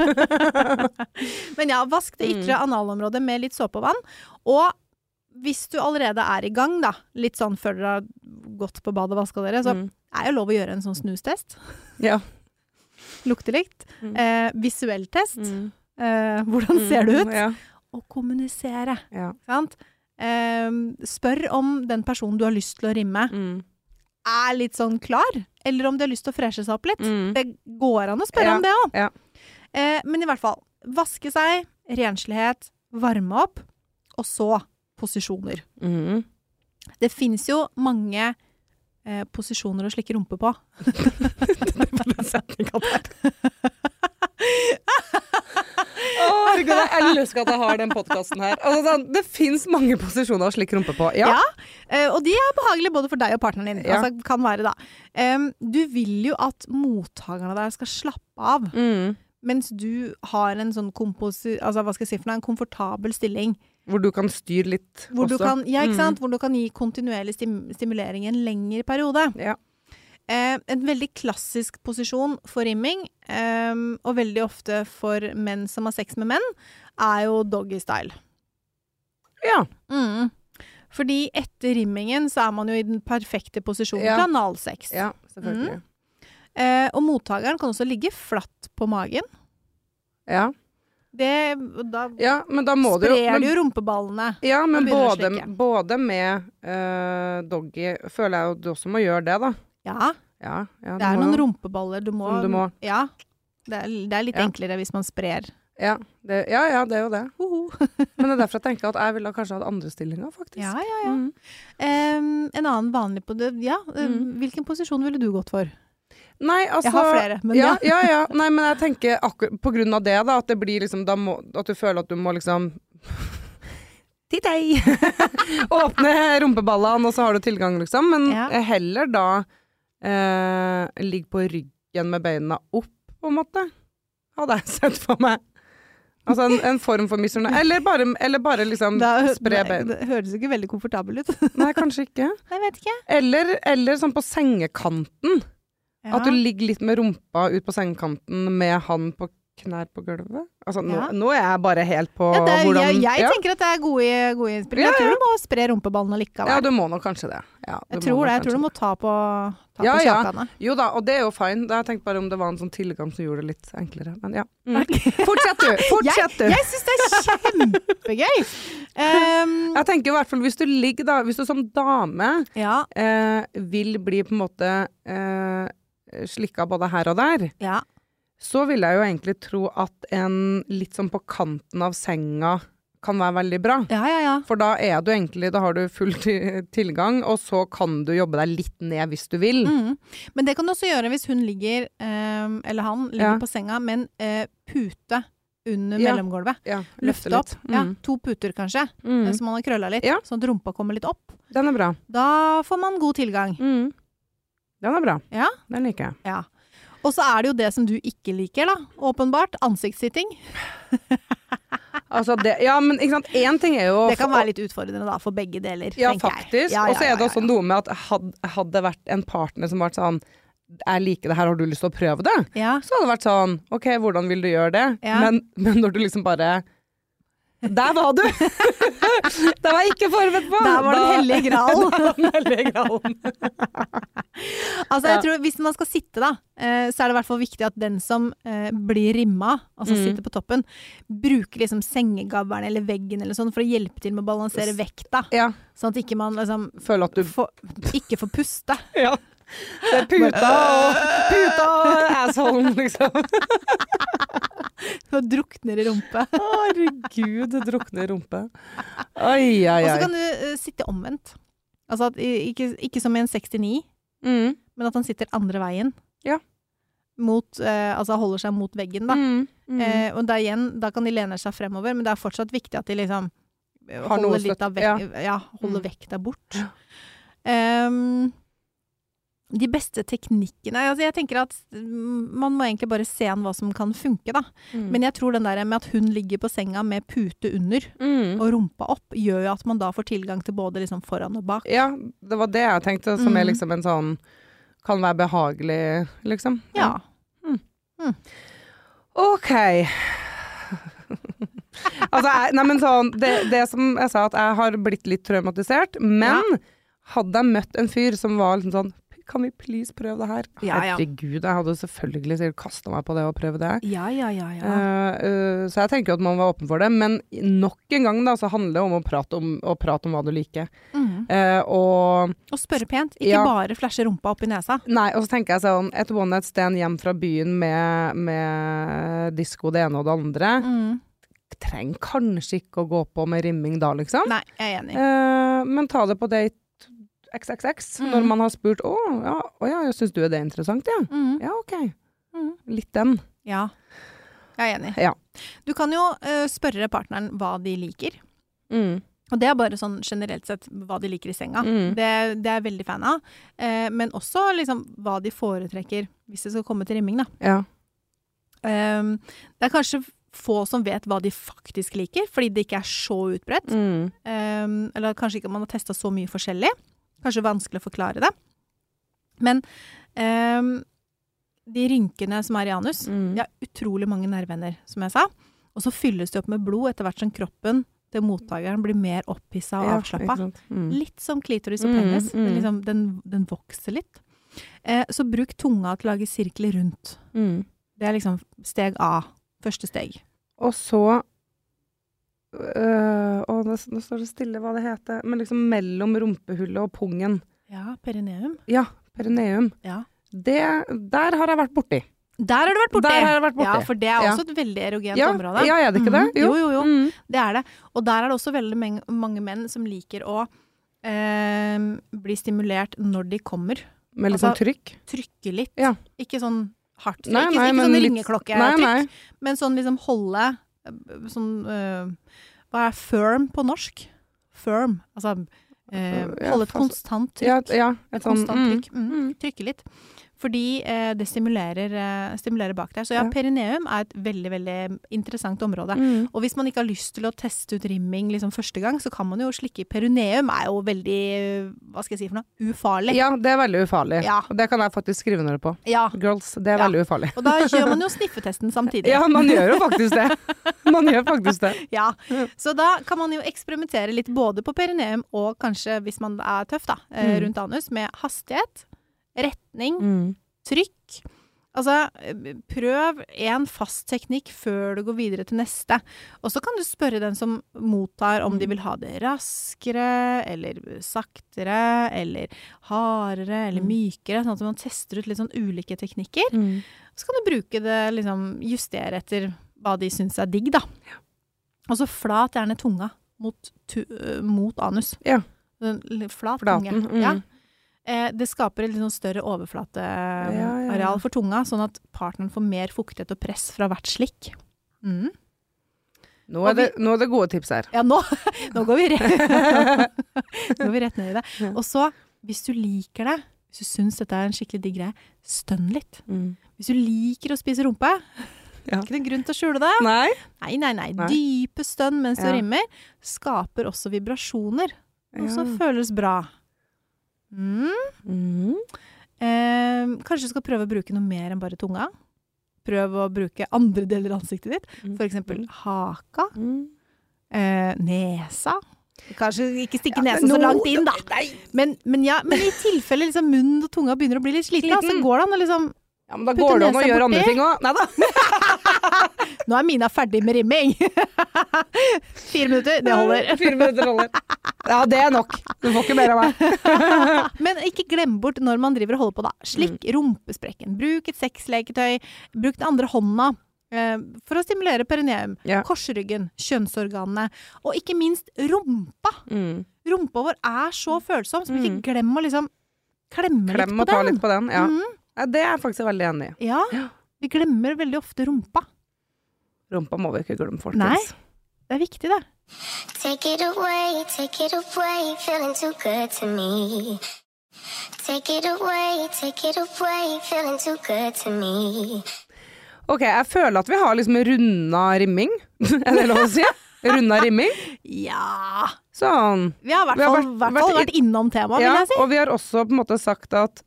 Speaker 1: Men ja, vask det ytre analområdet med litt såpe og vann. Og hvis du allerede er i gang, da, litt sånn før dere har gått på badet og vaska dere, så
Speaker 3: Mm.
Speaker 1: er det lov å gjøre en sånn snustest.
Speaker 3: Ja.
Speaker 1: Luktelikt.
Speaker 3: Mm.
Speaker 1: Eh, visuell test.
Speaker 3: Mm.
Speaker 1: Eh, hvordan ser det ut?
Speaker 3: Ja.
Speaker 1: Og kommunisere.
Speaker 3: ja.
Speaker 1: Sant? Eh, spør om den personen du har lyst til å rimme,
Speaker 3: Mm.
Speaker 1: er litt sånn klar, eller om de har lyst til å freshe seg opp litt.
Speaker 3: Mm.
Speaker 1: Det går an å spørre
Speaker 3: Ja,
Speaker 1: om det òg.
Speaker 3: ja.
Speaker 1: Eh, men i hvert fall, vaske seg, renslighet, varme opp, og så posisjoner.
Speaker 3: Mm.
Speaker 1: Det finnes jo mange eh, posisjoner å slikke rumpe på.
Speaker 3: Å, herregud, jeg elsker at jeg har den podkasten her. Altså, sånn, det fins mange posisjoner å slikke rumpe på. Ja.
Speaker 1: Ja. Eh, og de er behagelige både for deg og partneren din.
Speaker 3: Ja.
Speaker 1: Altså, kan være da. Du vil jo at mottakerne der skal slappe av,
Speaker 3: Mm.
Speaker 1: mens du har en sånn komposi... Altså, hva skal jeg si for noe? En komfortabel stilling.
Speaker 3: Hvor du kan styre litt
Speaker 1: Hvor du kan, ja, ikke
Speaker 3: Mm.
Speaker 1: Hvor du kan gi kontinuerlig stim stimulering i en lengre periode.
Speaker 3: Ja.
Speaker 1: Eh, en veldig klassisk posisjon for rimming, eh, og veldig ofte for menn som har sex med menn, er jo doggy style.
Speaker 3: ja.
Speaker 1: Mm. Fordi etter rimmingen så er man jo i den perfekte posisjonen
Speaker 3: Ja.
Speaker 1: til analsex.
Speaker 3: Ja, selvfølgelig.
Speaker 1: Eh, og mottakeren kan også ligge flatt på magen.
Speaker 3: Ja.
Speaker 1: Det, da
Speaker 3: ja, men da må du jo
Speaker 1: sprer
Speaker 3: men,
Speaker 1: du rumpeballene.
Speaker 3: Ja, men både, både med uh, doggy føler jeg jo du også må gjøre det, da.
Speaker 1: Ja,
Speaker 3: Ja, ja,
Speaker 1: det er noen rumpeballer du må,
Speaker 3: du må.
Speaker 1: Ja. Det er, det er litt enklere hvis man sprer.
Speaker 3: Ja, det, ja, ja, det er jo det.
Speaker 1: Hoho.
Speaker 3: Men det er derfor jeg tenker at jeg ville kanskje hatt andre stillinger, faktisk.
Speaker 1: Ja, ja, ja.
Speaker 3: Mm.
Speaker 1: Um, en annen vanlig på det Ja,
Speaker 3: Mm.
Speaker 1: hvilken posisjon ville du gått for?
Speaker 3: Nei, altså
Speaker 1: Jeg har flere, men
Speaker 3: ja,
Speaker 1: ja.
Speaker 3: ja, ja. Nei, men jeg tenker akkurat på grunn av det, da, at det blir liksom da må, At du føler at du må liksom Til deg! Åpne rumpeballene, og så har du tilgang, liksom. Men
Speaker 1: Ja.
Speaker 3: heller da eh, ligg på ryggen med beina opp, på en måte. Hadde jeg sett for meg. Altså en, en form for misfornøyd. Eller bare, eller bare liksom
Speaker 1: Da-
Speaker 3: spre bein.
Speaker 1: Det høres ikke veldig komfortabel ut.
Speaker 3: Nei, kanskje ikke.
Speaker 1: Jeg vet ikke.
Speaker 3: Eller, eller sånn på sengekanten.
Speaker 1: Ja.
Speaker 3: At du ligger litt med rumpa ut på sengekanten med han på knær på gulvet? Altså, nå,
Speaker 1: Ja.
Speaker 3: nå er jeg bare helt på
Speaker 1: Ja, er,
Speaker 3: hvordan
Speaker 1: jeg jeg
Speaker 3: ja.
Speaker 1: tenker at det er gode, gode innspill.
Speaker 3: Ja,
Speaker 1: Jeg tror du må spre rumpeballene likevel.
Speaker 3: ja, du må nok kanskje det. Ja,
Speaker 1: jeg tror det. Jeg tror du må ta på, ta på
Speaker 3: ja.
Speaker 1: kjakene.
Speaker 3: Jo da, og det er jo fine. Jeg tenkte bare om det var en sånn tilgang som gjorde det litt enklere. Men ja. Mm. Fortsett du! Fortsett du!
Speaker 1: Jeg syns det er kjempegøy! Um,
Speaker 3: Jeg tenker i hvert fall hvis du ligger da, hvis du som dame
Speaker 1: ja,
Speaker 3: eh, vil bli på en måte eh, slikka både her og der,
Speaker 1: ja.
Speaker 3: Så vil jeg jo egentlig tro at en litt sånn på kanten av senga kan være veldig bra.
Speaker 1: Ja, ja, ja.
Speaker 3: For da er du egentlig, da har du full tilgang, og så kan du jobbe deg litt ned hvis du vil.
Speaker 1: Mm. Men det kan du også gjøre hvis hun ligger, øh, eller han, ligger på senga med en øh, pute under mellomgulvet.
Speaker 3: Ja,
Speaker 1: Løfte
Speaker 3: litt.
Speaker 1: Mm. Ja, to puter kanskje,
Speaker 3: Mm.
Speaker 1: eh, så man har krølla litt,
Speaker 3: Ja.
Speaker 1: sånn at rumpa kommer litt opp.
Speaker 3: Den er bra.
Speaker 1: Da får man god tilgang.
Speaker 3: Mm. Den er bra.
Speaker 1: Ja.
Speaker 3: Den liker jeg.
Speaker 1: Ja. Og så er det jo det som du ikke liker, da. Åpenbart. Ansiktssitting.
Speaker 3: Altså det, ja, men ikke sant, én ting er jo
Speaker 1: Det kan være litt utfordrende da, for begge deler,
Speaker 3: Ja, faktisk.
Speaker 1: Ja, ja,
Speaker 3: og så er det også noe med at hadde det vært en partner som vært sånn jeg liker det her, har du lyst til å prøve det?
Speaker 1: Ja.
Speaker 3: Så hadde det vært sånn, ok, hvordan vil du gjøre det?
Speaker 1: Ja.
Speaker 3: Men, men når du liksom bare Der var du! det var jeg ikke forberedt på!
Speaker 1: Der var den hellige gral.
Speaker 3: Den hellige gralen.
Speaker 1: Altså, jeg tror Hvis man skal sitte, da, eh, så er det i hvert fall viktig at den som eh, blir rimma, altså
Speaker 3: Mm.
Speaker 1: sitter på toppen, bruker liksom sengegavlen eller veggen eller sånn for å hjelpe til med å balansere vekta.
Speaker 3: Ja,
Speaker 1: Sånn at ikke man liksom
Speaker 3: føler at du
Speaker 1: får, ikke får puste.
Speaker 3: Ja. Det er puta og Puta og asshole, liksom.
Speaker 1: Og drukner i rumpe.
Speaker 3: Herregud, det drukner i rumpe. Oi, oi,
Speaker 1: Og så kan du uh, sitte omvendt. Altså at, ikke, ikke som i en 69,
Speaker 3: Mm.
Speaker 1: men at han sitter andre veien.
Speaker 3: Ja.
Speaker 1: Mot, eh, altså holder seg mot veggen, da.
Speaker 3: Mm. Mm.
Speaker 1: Eh, og da igjen, da kan de lene seg fremover, men det er fortsatt viktig at de liksom eh, holder litt av vek ja. holder
Speaker 3: Mm.
Speaker 1: vekta bort. Ehm, de beste teknikkene altså Jeg tenker at mm, man må egentlig bare se an hva som kan funke, da.
Speaker 3: Mm.
Speaker 1: Men jeg tror den der med at hun ligger på senga med pute under
Speaker 3: Mm.
Speaker 1: og rumpa opp, gjør jo at man da får tilgang til både liksom foran og bak.
Speaker 3: Ja, det var det jeg tenkte, som er
Speaker 1: Mm.
Speaker 3: liksom en sånn Kan være behagelig, liksom.
Speaker 1: Ja.
Speaker 3: OK. altså, jeg, nei, men sånn det, det som jeg sa, at jeg har blitt litt traumatisert, men hadde jeg møtt en fyr som var liksom sånn Kan vi please prøve det her?
Speaker 1: Ja, ja.
Speaker 3: Herregud, jeg hadde selvfølgelig sikkert kasta meg på det og prøvd det.
Speaker 1: Ja, ja, ja. ja.
Speaker 3: Uh, uh, så jeg tenker jo at man var åpen for det, men nok en gang da, så handler det om å prate om, å prate om hva du liker.
Speaker 1: Mm.
Speaker 3: Uh, og
Speaker 1: Og spørre pent, ikke
Speaker 3: Ja.
Speaker 1: bare flashe rumpa opp i nesa.
Speaker 3: Nei, og så tenker jeg sånn Et one night stand hjem fra byen med, med disko det ene og det andre
Speaker 1: Mm.
Speaker 3: trenger kanskje ikke å gå på med rimming da, liksom.
Speaker 1: Nei, jeg er enig.
Speaker 3: Eh, men ta det på date XXX
Speaker 1: Mm.
Speaker 3: når man har spurt 'Å ja, å ja syns du det er interessant', ja?
Speaker 1: Mm.
Speaker 3: Ja, OK.
Speaker 1: Mm.
Speaker 3: Litt den.
Speaker 1: Ja, jeg er enig.
Speaker 3: Ja.
Speaker 1: Du kan jo uh, spørre partneren hva de liker.
Speaker 3: Mm.
Speaker 1: Og det er bare sånn generelt sett hva de liker i senga.
Speaker 3: Mm.
Speaker 1: Det, det er jeg veldig fan av. Eh, men også liksom hva de foretrekker hvis det skal komme til rimming, da.
Speaker 3: Ja.
Speaker 1: Um, det er kanskje få som vet hva de faktisk liker, fordi det ikke er så utbredt.
Speaker 3: Mm.
Speaker 1: Um, eller kanskje ikke man har testa så mye forskjellig. Kanskje vanskelig å forklare det. Men ehm, de rynkene som er i anus,
Speaker 3: Mm.
Speaker 1: de har utrolig mange nerveender, som jeg sa. Og så fylles de opp med blod etter hvert som kroppen til mottakeren blir mer opphissa og
Speaker 3: Ja,
Speaker 1: avslappa.
Speaker 3: Mm.
Speaker 1: Litt som klitoris og
Speaker 3: Mm,
Speaker 1: penis.
Speaker 3: Mm.
Speaker 1: liksom, den, den vokser litt. Eh, så bruk tunga til å lage sirkler rundt.
Speaker 3: Mm.
Speaker 1: Det er liksom steg A. Første steg.
Speaker 3: Og så øh, Å, nå, nå står det stille hva det heter. Men liksom mellom rumpehullet og pungen.
Speaker 1: Ja, perineum.
Speaker 3: Ja, perineum.
Speaker 1: Ja.
Speaker 3: Det, der har jeg vært borti.
Speaker 1: Der har du vært borti!
Speaker 3: Borti.
Speaker 1: Ja, for det er
Speaker 3: Ja.
Speaker 1: også et veldig erogent
Speaker 3: Ja,
Speaker 1: område.
Speaker 3: ja, er det ikke det?
Speaker 1: Mhm. Jo, jo, jo.
Speaker 3: Mm.
Speaker 1: Det er det. Og der er det også veldig mange, menn som liker å eh, bli stimulert når de kommer.
Speaker 3: Med litt
Speaker 1: Altså,
Speaker 3: sånn trykk.
Speaker 1: Trykke litt.
Speaker 3: Ja.
Speaker 1: Ikke sånn hardt trykk.
Speaker 3: Nei,
Speaker 1: ikke,
Speaker 3: nei,
Speaker 1: ikke
Speaker 3: men
Speaker 1: sånn ringeklokketrykk, men sånn liksom holde Sånn uh, Hva er firm på norsk? Firm. Altså
Speaker 3: uh,
Speaker 1: holde et konstant trykk.
Speaker 3: Ja, ja, et sånn
Speaker 1: Konstant
Speaker 3: mm,
Speaker 1: trykk. Mm.
Speaker 3: mm.
Speaker 1: Trykke litt. Fordi eh, det stimulerer, eh, stimulerer bak der. Så ja, perineum er et veldig, veldig interessant område.
Speaker 3: Mm.
Speaker 1: Og hvis man ikke har lyst til å teste ut rimming liksom første gang, så kan man jo slikke perineum. er jo veldig, hva skal jeg si for noe, ufarlig.
Speaker 3: Ja, det er veldig ufarlig.
Speaker 1: Ja.
Speaker 3: Og det kan jeg faktisk skrive under på.
Speaker 1: Ja.
Speaker 3: Girls, det er
Speaker 1: Ja.
Speaker 3: veldig ufarlig.
Speaker 1: Og da gjør man jo sniffetesten samtidig.
Speaker 3: Ja, man gjør jo faktisk det. Man gjør faktisk det.
Speaker 1: Ja, Så da kan man jo eksperimentere litt både på perineum og kanskje, hvis man er tøff, da, eh,
Speaker 3: Mm.
Speaker 1: rundt anus, med hastighet, retning,
Speaker 3: Mm.
Speaker 1: trykk. Altså, eh, prøv en fast teknikk før du går videre til neste. Og så kan du spørre den som mottar om de vil ha det raskere, eller saktere, eller hardere, eller
Speaker 3: Mm.
Speaker 1: mykere. Sånn at man tester ut litt sånn ulike teknikker.
Speaker 3: Mm.
Speaker 1: Så kan du bruke det, liksom justere etter hva de syns er digg, da. Og så flat gjerne tunga mot, tu, øh, mot anus.
Speaker 3: Ja.
Speaker 1: Flat
Speaker 3: Flaten,
Speaker 1: tunge.
Speaker 3: mm.
Speaker 1: Ja. Eh, det skaper et litt sånn større overflateareal
Speaker 3: ja, ja.
Speaker 1: for tunga, sånn at partneren får mer fuktighet og press fra hvert slikk. Mm.
Speaker 3: Nå,
Speaker 1: er,
Speaker 3: er det, nå er det gode tips her.
Speaker 1: Ja, nå, nå går vi rett Nå går vi rett ned i det. Og så, hvis du liker det, hvis du syns dette er en skikkelig digg greie, stønn litt.
Speaker 3: Mm.
Speaker 1: Hvis du liker å spise rumpe,
Speaker 3: Ja.
Speaker 1: ikke noen grunn til å skjule det.
Speaker 3: Nei?
Speaker 1: Nei, nei, nei.
Speaker 3: Nei.
Speaker 1: Dype stønn mens du rimer skaper også vibrasjoner, noe som
Speaker 3: Ja.
Speaker 1: føles bra. Mm.
Speaker 3: Mm.
Speaker 1: Eh, kanskje du skal prøve å bruke noe mer enn bare tunga. Prøv å bruke andre deler av ansiktet ditt,
Speaker 3: Mm.
Speaker 1: for eksempel haka,
Speaker 3: Mm.
Speaker 1: eh, nesa. Kanskje ikke stikke
Speaker 3: Ja,
Speaker 1: nesen så langt inn, da. Men, men, ja, men i tilfelle liksom, munnen og tunga begynner å bli litt slitne, så går det an å liksom
Speaker 3: Ja, men da går det an å gjøre andre ting òg. Nei da.
Speaker 1: Nå er Mina ferdig med rimming! Fire minutter, det holder.
Speaker 3: Fire minutter holder. Ja, det er nok. Du får ikke mer av meg.
Speaker 1: Men ikke glem bort når man driver og holder på, da. Slikk
Speaker 3: Mm.
Speaker 1: rumpesprekken. Bruk et sexleketøy. Bruk den andre hånda. eh, For å stimulere perineum,
Speaker 3: Ja.
Speaker 1: korsryggen, kjønnsorganene, og ikke minst rumpa.
Speaker 3: Mm.
Speaker 1: Rumpa vår er så følsom, så ikke
Speaker 3: Mm.
Speaker 1: glem å liksom klemme
Speaker 3: Klem
Speaker 1: litt
Speaker 3: og
Speaker 1: på
Speaker 3: ta
Speaker 1: den.
Speaker 3: litt på den. Ja.
Speaker 1: Mm.
Speaker 3: Ja, det er jeg faktisk veldig enig i.
Speaker 1: ja.
Speaker 3: Ja.
Speaker 1: Vi glemmer veldig ofte rumpa.
Speaker 3: Rumpa må vi ikke glemme, folkens.
Speaker 1: Nei. Det er viktig, det.
Speaker 2: Take it away, take it away, feeling too good to me. Take it away, take it away, feeling too good to me.
Speaker 3: Ok, jeg føler at vi har liksom runda rimming. er det lov å si? Runda rimming.
Speaker 1: Ja
Speaker 3: Sånn.
Speaker 1: Vi har i hvert fall
Speaker 3: vært- vært
Speaker 1: vært innom temaet, vil jeg si.
Speaker 3: og vi har også på en måte sagt at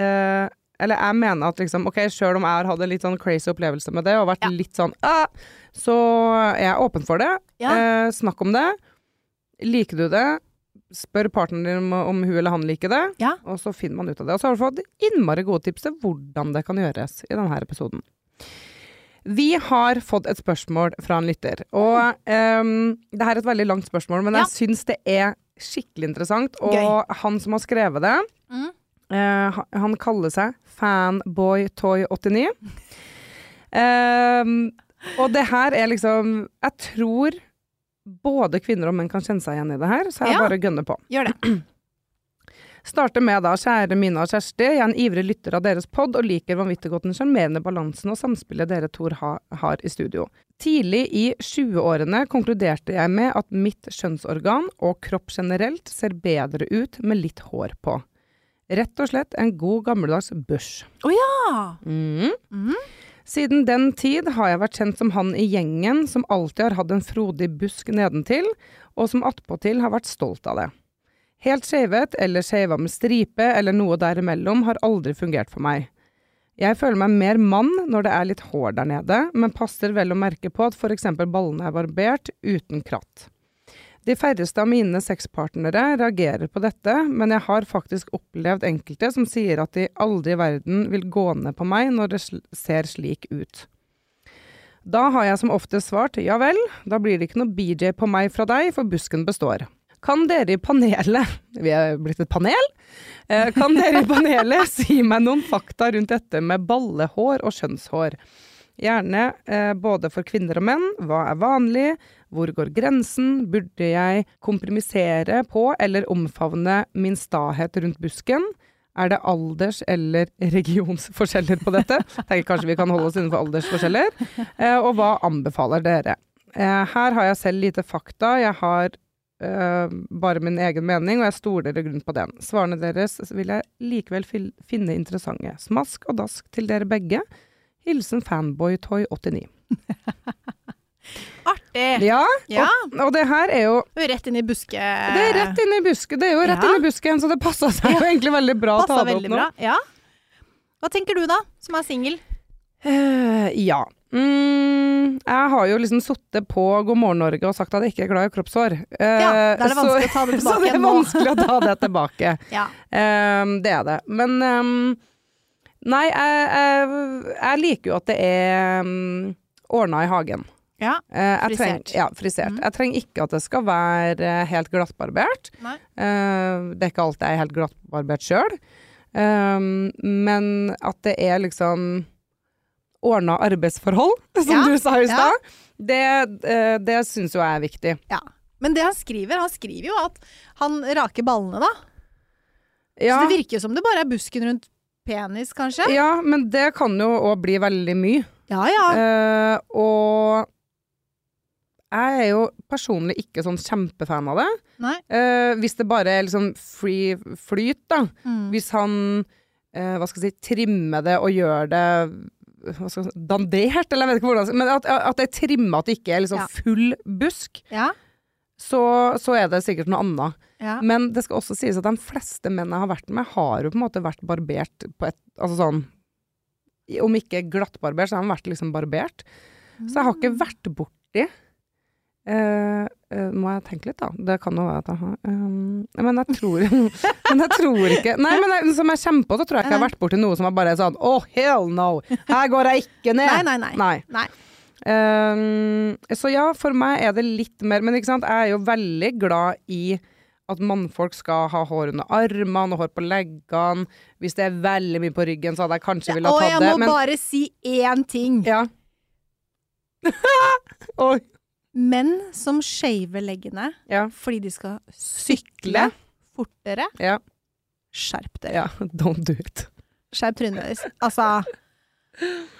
Speaker 3: eh, Eller jeg mener at liksom, ok, sjøl om jeg har hatt en litt sånn crazy opplevelse med det, og vært
Speaker 1: Ja.
Speaker 3: litt sånn ah, Så er jeg åpen for det.
Speaker 1: Ja.
Speaker 3: Eh, snakk om det. Liker du det? Spør partneren din om, om hun eller han liker det,
Speaker 1: Ja.
Speaker 3: og så finner man ut av det. Og så har du fått innmari gode tips til hvordan det kan gjøres i denne episoden. Vi har fått et spørsmål fra en lytter, og um, det her er et veldig langt spørsmål, men
Speaker 1: Ja.
Speaker 3: jeg syns det er skikkelig interessant, og
Speaker 1: Gøy.
Speaker 3: han som har skrevet det,
Speaker 1: Mm.
Speaker 3: Eh, han- han kaller seg Fanboytoy89. Uh, og det her er liksom Jeg tror både kvinner og menn kan kjenne seg igjen i det her, så jeg
Speaker 1: Ja.
Speaker 3: bare gønner på.
Speaker 1: Gjør det.
Speaker 3: Starter med da, kjære Mina og Kjersti. Jeg er en ivrig lytter av deres pod og liker vanvittig godt den sjarmerende balansen og samspillet dere to ha, har i studio. Tidlig i 20-årene konkluderte jeg med at mitt kjønnsorgan og kropp generelt ser bedre ut med litt hår på. Rett og slett en god gammeldags børs.
Speaker 1: Å oh, Ja.
Speaker 3: Mm.
Speaker 1: Mm.
Speaker 3: Siden den tid har jeg vært kjent som han i gjengen som alltid har hatt en frodig busk nedentil, og som attpåtil har vært stolt av det. Helt skeivet eller skeiva med stripe eller noe derimellom har aldri fungert for meg. Jeg føler meg mer mann når det er litt hår der nede, men passer vel å merke på at f.eks. ballene er barbert uten kratt. De færreste av mine sexpartnere reagerer på dette, men jeg har faktisk opplevd enkelte som sier at de aldri i verden vil gå ned på meg når det ser slik ut. Da har jeg som oftest svart ja vel, da blir det ikke noe BJ på meg fra deg, for busken består. Kan dere i panelet Vi er blitt et panel? Eh, kan dere i panelet si meg noen fakta rundt dette med ballehår og kjønnshår? Gjerne eh, både for kvinner og menn. Hva er vanlig? Hvor går grensen? Burde jeg kompromisere på eller omfavne min stahet rundt busken? Er det alders- eller regionsforskjeller på dette? Jeg tenker kanskje vi kan holde oss innenfor aldersforskjeller. Eh, og hva anbefaler dere? Eh, her har jeg selv lite fakta. Jeg har eh, bare min egen mening, og jeg stoler i grunnen på den. Svarene deres vil jeg likevel finne interessante. Smask og dask til dere begge. Hilsen Fanboytoy89.
Speaker 1: Artig!
Speaker 3: Ja,
Speaker 1: Ja.
Speaker 3: og, og det her er jo
Speaker 1: Rett inn i buske...
Speaker 3: Det er rett inn i buske, det er jo rett
Speaker 1: Ja.
Speaker 3: inn i busken, så det passer seg jo egentlig veldig bra å ta det opp nå.
Speaker 1: bra. Ja. Hva tenker du da, som er singel?
Speaker 3: Uh, ja. Mm, jeg har jo liksom sittet på God morgen Norge og sagt at jeg ikke er glad i kroppshår. Uh,
Speaker 1: Ja, da er det vanskelig å ta det tilbake.
Speaker 3: så det er vanskelig å ta det tilbake.
Speaker 1: Ja.
Speaker 3: um, det er det. Men um, nei, jeg, jeg, jeg liker jo at det er um, ordna i hagen.
Speaker 1: Ja.
Speaker 3: Eh,
Speaker 1: Frisert.
Speaker 3: treng- ja, frisert.
Speaker 1: Mm.
Speaker 3: Jeg trenger ikke at det skal være eh, helt glattbarbert.
Speaker 1: Nei.
Speaker 3: Eh, det er ikke alltid jeg er helt glattbarbert sjøl. men at det er liksom ordna arbeidsforhold, som
Speaker 1: Ja,
Speaker 3: du sa i
Speaker 1: ja.
Speaker 3: det, det syns jo jeg er viktig.
Speaker 1: ja. Men det han skriver, han skriver jo at han raker ballene, da.
Speaker 3: Ja,
Speaker 1: Så det virker jo som det bare er busken rundt penis, kanskje?
Speaker 3: ja men det kan jo òg bli veldig mye.
Speaker 1: Ja ja.
Speaker 3: Eh, og jeg er jo personlig ikke sånn kjempefan av det. Eh, hvis det bare er liksom free flyt, da.
Speaker 1: Mm.
Speaker 3: Hvis han eh, hva skal jeg si, trimmer det og gjør det hva skal jeg si, dandert, eller jeg vet ikke hvordan Men at, at det er trimma, at det ikke er liksom
Speaker 1: Ja.
Speaker 3: full busk,
Speaker 1: Ja.
Speaker 3: så, så er det sikkert noe annet.
Speaker 1: ja.
Speaker 3: Men det skal også sies at de fleste menn jeg har vært med, har jo på en måte vært barbert på et Altså sånn Om ikke glattbarbert, så har de vært liksom barbert. Så jeg har ikke vært borti eh, uh, Må jeg tenke litt, da? Det kan jo være at har um, Men jeg tror Men jeg tror ikke Nei, men jeg, som jeg kommer på, så tror jeg ikke jeg har vært borti noe som er bare sånn Oh, hell no! Her går jeg ikke ned!
Speaker 1: Nei, nei, nei.
Speaker 3: Nei. Um, så ja, for meg er det litt mer Men ikke sant, jeg er jo veldig glad i at mannfolk skal ha hår under armene og hår på leggene. Hvis det er veldig mye på ryggen, så hadde jeg kanskje villet
Speaker 1: Og
Speaker 3: ha
Speaker 1: jeg
Speaker 3: tatt det.
Speaker 1: må
Speaker 3: Men
Speaker 1: bare si én ting.
Speaker 3: ja. Oi.
Speaker 1: Menn som shaver leggene
Speaker 3: Ja.
Speaker 1: fordi de skal sykle fortere,
Speaker 3: Ja.
Speaker 1: skjerp dere.
Speaker 3: ja. Don't do it.
Speaker 1: Skjerp trynet deres. Altså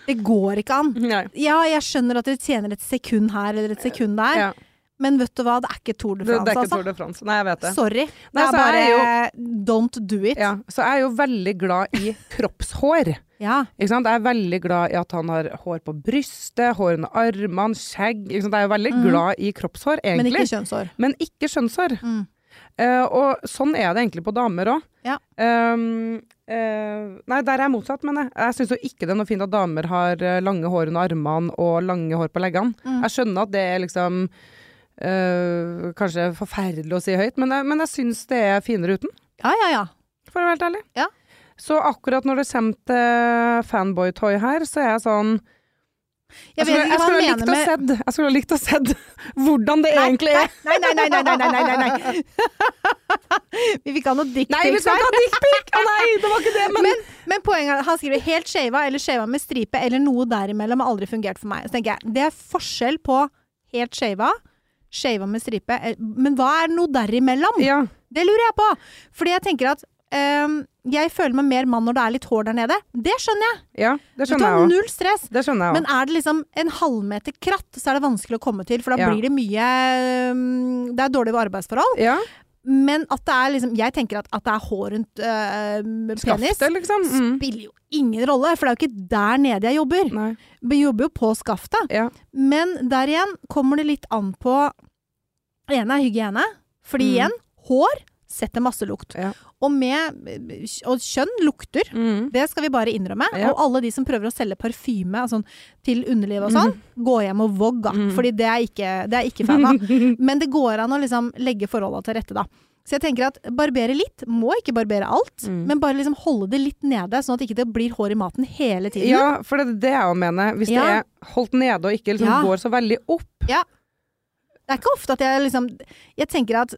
Speaker 1: Det går ikke an.
Speaker 3: Nei.
Speaker 1: Ja, jeg skjønner at dere tjener et sekund her eller et sekund der,
Speaker 3: Ja.
Speaker 1: men vet du hva, det er ikke Tour de
Speaker 3: Det,
Speaker 1: France,
Speaker 3: det er ikke
Speaker 1: altså.
Speaker 3: Tour de France. Nei, jeg vet det.
Speaker 1: Sorry. Det er bare
Speaker 3: er
Speaker 1: don't do it.
Speaker 3: Ja. Så jeg er jo veldig glad i kroppshår.
Speaker 1: Ja.
Speaker 3: Ikke sant? Jeg er veldig glad i at han har hår på brystet, hår under armene, skjegg. Ikke sant? Jeg er veldig
Speaker 1: mm.
Speaker 3: glad i kroppshår,
Speaker 1: Men ikke kjønnshår.
Speaker 3: Men ikke kjønnshår.
Speaker 1: Mm.
Speaker 3: Uh, og sånn er det egentlig på damer òg.
Speaker 1: Ja.
Speaker 3: nei, der er jeg motsatt, men jeg, jeg syns jo ikke det er noe fint at damer har eh, lange hår under armene og lange hår på leggene.
Speaker 1: Mm.
Speaker 3: Jeg skjønner at det er liksom uh, kanskje forferdelig å si høyt, men jeg, men jeg syns det er finere uten,
Speaker 1: Ja, ja, ja.
Speaker 3: for å være helt ærlig.
Speaker 1: Ja.
Speaker 3: Så akkurat når det kommer til fanboytoy her, så er jeg sånn
Speaker 1: jeg, jeg,
Speaker 3: skulle,
Speaker 1: jeg,
Speaker 3: skulle likt jeg, skulle, ha likt å se hvordan det nei, egentlig er.
Speaker 1: Nei, nei, nei, nei, nei, nei, nei. vi fikk ha noe dickpic
Speaker 3: Nei, vi skal ikke ha dickpic! Å nei, det var ikke det, men
Speaker 1: Men, men poenget er han skriver 'helt skeiva' eller 'skeiva med stripe' eller noe derimellom har aldri fungert for meg. Så tenker jeg, det er forskjell på helt skeiva, skeiva med stripe, eh, men hva er noe derimellom?
Speaker 3: Ja.
Speaker 1: Det lurer jeg på! Fordi jeg tenker at jeg føler meg mer mann når det er litt hår der nede. Det skjønner jeg.
Speaker 3: ja, det
Speaker 1: Du
Speaker 3: skjønner jeg òg.
Speaker 1: null stress.
Speaker 3: Det skjønner jeg
Speaker 1: Men er det liksom en halvmeter kratt, så er det vanskelig å komme til, for da
Speaker 3: Ja.
Speaker 1: blir det mye ehm, Det er dårlige arbeidsforhold.
Speaker 3: Ja,
Speaker 1: Men at det er liksom Jeg tenker at, at det er hår rundt øh, penis,
Speaker 3: skaftet, liksom. Mm.
Speaker 1: spiller jo ingen rolle, for det er jo ikke der nede jeg jobber.
Speaker 3: Nei.
Speaker 1: Vi jobber jo på skaftet.
Speaker 3: Ja.
Speaker 1: Men der igjen kommer det litt an på Det ene er hygiene. Fordi
Speaker 3: Mm.
Speaker 1: igjen, hår setter masse lukt.
Speaker 3: Ja.
Speaker 1: Og, med, og kjønn lukter.
Speaker 3: Mm.
Speaker 1: Det skal vi bare innrømme.
Speaker 3: Ja.
Speaker 1: Og alle de som prøver å selge parfyme altså, til underlivet og sånn, gå hjem og vogg, da.
Speaker 3: Mm.
Speaker 1: Fordi det er ikke, det er ikke fan av. Men det går an å liksom legge forholda til rette, da. Så jeg tenker at barbere litt, må ikke barbere alt,
Speaker 3: Mm.
Speaker 1: men bare liksom holde det litt nede, sånn at ikke det blir hår i maten hele tiden.
Speaker 3: Ja, for det er det jeg mener. Hvis
Speaker 1: Ja.
Speaker 3: det er holdt nede og ikke liksom
Speaker 1: Ja.
Speaker 3: går så veldig opp. Ja.
Speaker 1: Det er ikke ofte at jeg liksom Jeg tenker at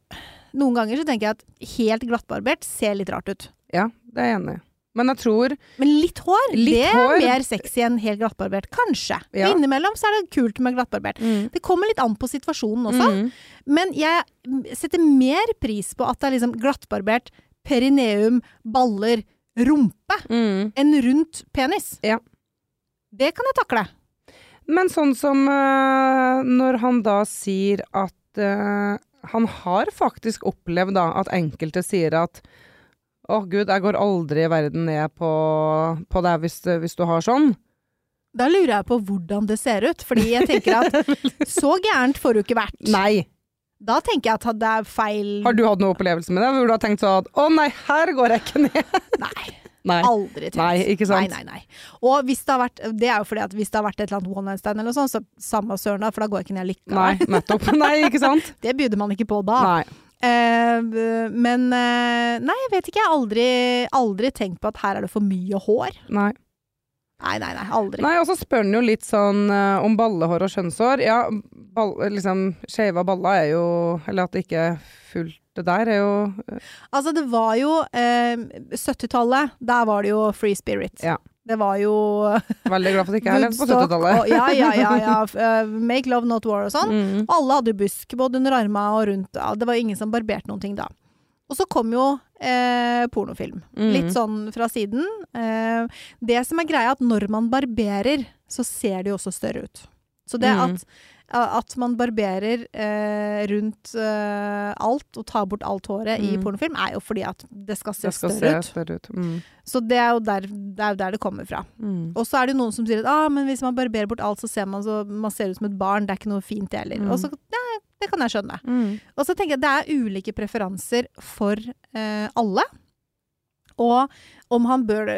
Speaker 1: noen ganger så tenker jeg at helt glattbarbert ser litt rart ut.
Speaker 3: Ja, det er jeg enig i. Men jeg tror
Speaker 1: Men litt hår,
Speaker 3: Litt
Speaker 1: det er
Speaker 3: hår.
Speaker 1: mer sexy enn helt glattbarbert. Kanskje.
Speaker 3: Ja.
Speaker 1: Innimellom så er det kult med glattbarbert.
Speaker 3: mm.
Speaker 1: Det kommer litt an på situasjonen også.
Speaker 3: Mm.
Speaker 1: Men jeg setter mer pris på at det er liksom glattbarbert perineum, baller, rumpe
Speaker 3: Mm.
Speaker 1: enn rundt penis.
Speaker 3: Ja.
Speaker 1: Det kan jeg takle.
Speaker 3: Men sånn som uh, når han da sier at eh, han har faktisk opplevd da at enkelte sier at å gud, jeg går aldri i verden ned på, på deg hvis, hvis du har sånn.
Speaker 1: Da lurer jeg på hvordan det ser ut, fordi jeg tenker at så gærent får du ikke vært.
Speaker 3: Nei.
Speaker 1: Da tenker jeg at det er feil
Speaker 3: Har du hatt noen opplevelse med det hvor du har tenkt sånn at å nei, her går jeg ikke ned?
Speaker 1: Nei.
Speaker 3: Nei.
Speaker 1: Aldri tenkt.
Speaker 3: Nei, ikke sant?
Speaker 1: Nei, nei, nei. Og hvis det har vært Det er jo fordi at hvis det har vært et eller annet one night stand eller noe sånt, så samme søren da, for da går jeg ikke ned likevel.
Speaker 3: Nei, nettopp. Nei, ikke sant?
Speaker 1: Det byr man ikke på da.
Speaker 3: Nei.
Speaker 1: Uh, men uh, Nei, jeg vet ikke. Jeg har aldri, aldri tenkt på at her er det for mye hår.
Speaker 3: Nei.
Speaker 1: Nei, nei, nei. Aldri.
Speaker 3: Nei, og så spør han jo litt sånn uh, om ballehår og skjønnshår. Ja, ball, liksom skeiva baller er jo Eller at det ikke er fullt det der, er jo
Speaker 1: Altså, det var jo eh, 70-tallet. Der var det jo free spirit.
Speaker 3: Ja.
Speaker 1: Det var jo
Speaker 3: Veldig glad for at jeg ikke har levd på 70-tallet.
Speaker 1: Ja, ja, ja. ja. Eh, make love, not war og sånn.
Speaker 3: Mm.
Speaker 1: Alle hadde busk, både under arma og rundt. Det var ingen som barberte noen ting da. Og så kom jo eh, pornofilm.
Speaker 3: Mm.
Speaker 1: Litt sånn fra siden. Eh, det som er greia, er at når man barberer, så ser det jo også større ut. Så det
Speaker 3: Mm.
Speaker 1: at, at man barberer eh, rundt eh, alt og tar bort alt håret i
Speaker 3: Mm.
Speaker 1: pornofilm, er jo fordi at det skal se
Speaker 3: Det skal
Speaker 1: større
Speaker 3: se større ut. Mm.
Speaker 1: Så det er, jo der, det er jo der det kommer fra.
Speaker 3: Mm.
Speaker 1: Og så er det jo noen som sier at ah, men hvis man barberer bort alt, så ser man, så, man ser ut som et barn. Det er ikke noe fint, det heller.
Speaker 3: Mm.
Speaker 1: Og så, nei, det kan jeg skjønne.
Speaker 3: Mm.
Speaker 1: Og så tenker jeg at det er ulike preferanser for eh, alle. Og om han bør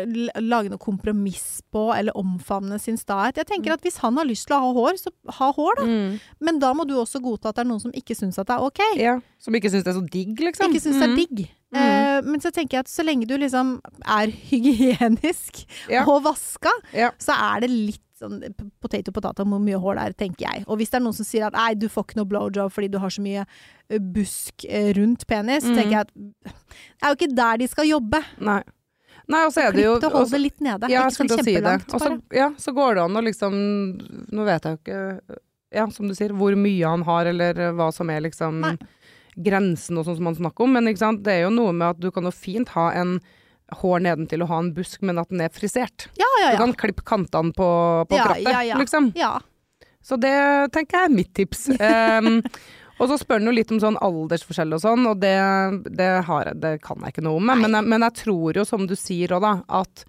Speaker 1: lage noe kompromiss på, eller omfavne sin stahet. Jeg tenker at hvis han har lyst til å ha hår, så ha hår, da.
Speaker 3: Mm.
Speaker 1: Men da må du også godta at det er noen som ikke syns at det er ok.
Speaker 3: Ja, som ikke syns det er så digg, liksom.
Speaker 1: Ikke syns det er
Speaker 3: Mm.
Speaker 1: digg. Eh, men så tenker jeg at så lenge du liksom er hygienisk
Speaker 3: Ja.
Speaker 1: og vaska,
Speaker 3: Ja.
Speaker 1: så er det litt sånn potato potato hvor mye hår det er, tenker jeg. Og hvis det er noen som sier at nei, du får ikke noe blowjob fordi du har så mye busk rundt penis, så
Speaker 3: Mm.
Speaker 1: tenker jeg at det er jo ikke der de skal jobbe.
Speaker 3: Nei. Nei, og så er det jo
Speaker 1: Klipp det og hold det litt nede.
Speaker 3: Ja,
Speaker 1: ikke sånn kjempelangt. si
Speaker 3: ja, så går det an å liksom Nå vet jeg jo ikke Ja, som du sier, hvor mye han har, eller hva som er liksom
Speaker 1: Nei.
Speaker 3: grensen og sånn som han snakker om. Men det er jo noe med at du kan jo fint ha en hår nedentil og ha en busk, men at den er frisert.
Speaker 1: Ja, ja,
Speaker 3: Du kan klippe kantene på, på
Speaker 1: Ja,
Speaker 3: krattet,
Speaker 1: ja, ja.
Speaker 3: liksom.
Speaker 1: ja.
Speaker 3: Så det tenker jeg er mitt tips. Um, og så spør han jo litt om sånn aldersforskjell og sånn, og det, det, har det kan jeg ikke noe om. Men men jeg tror jo, som du sier òg, da, at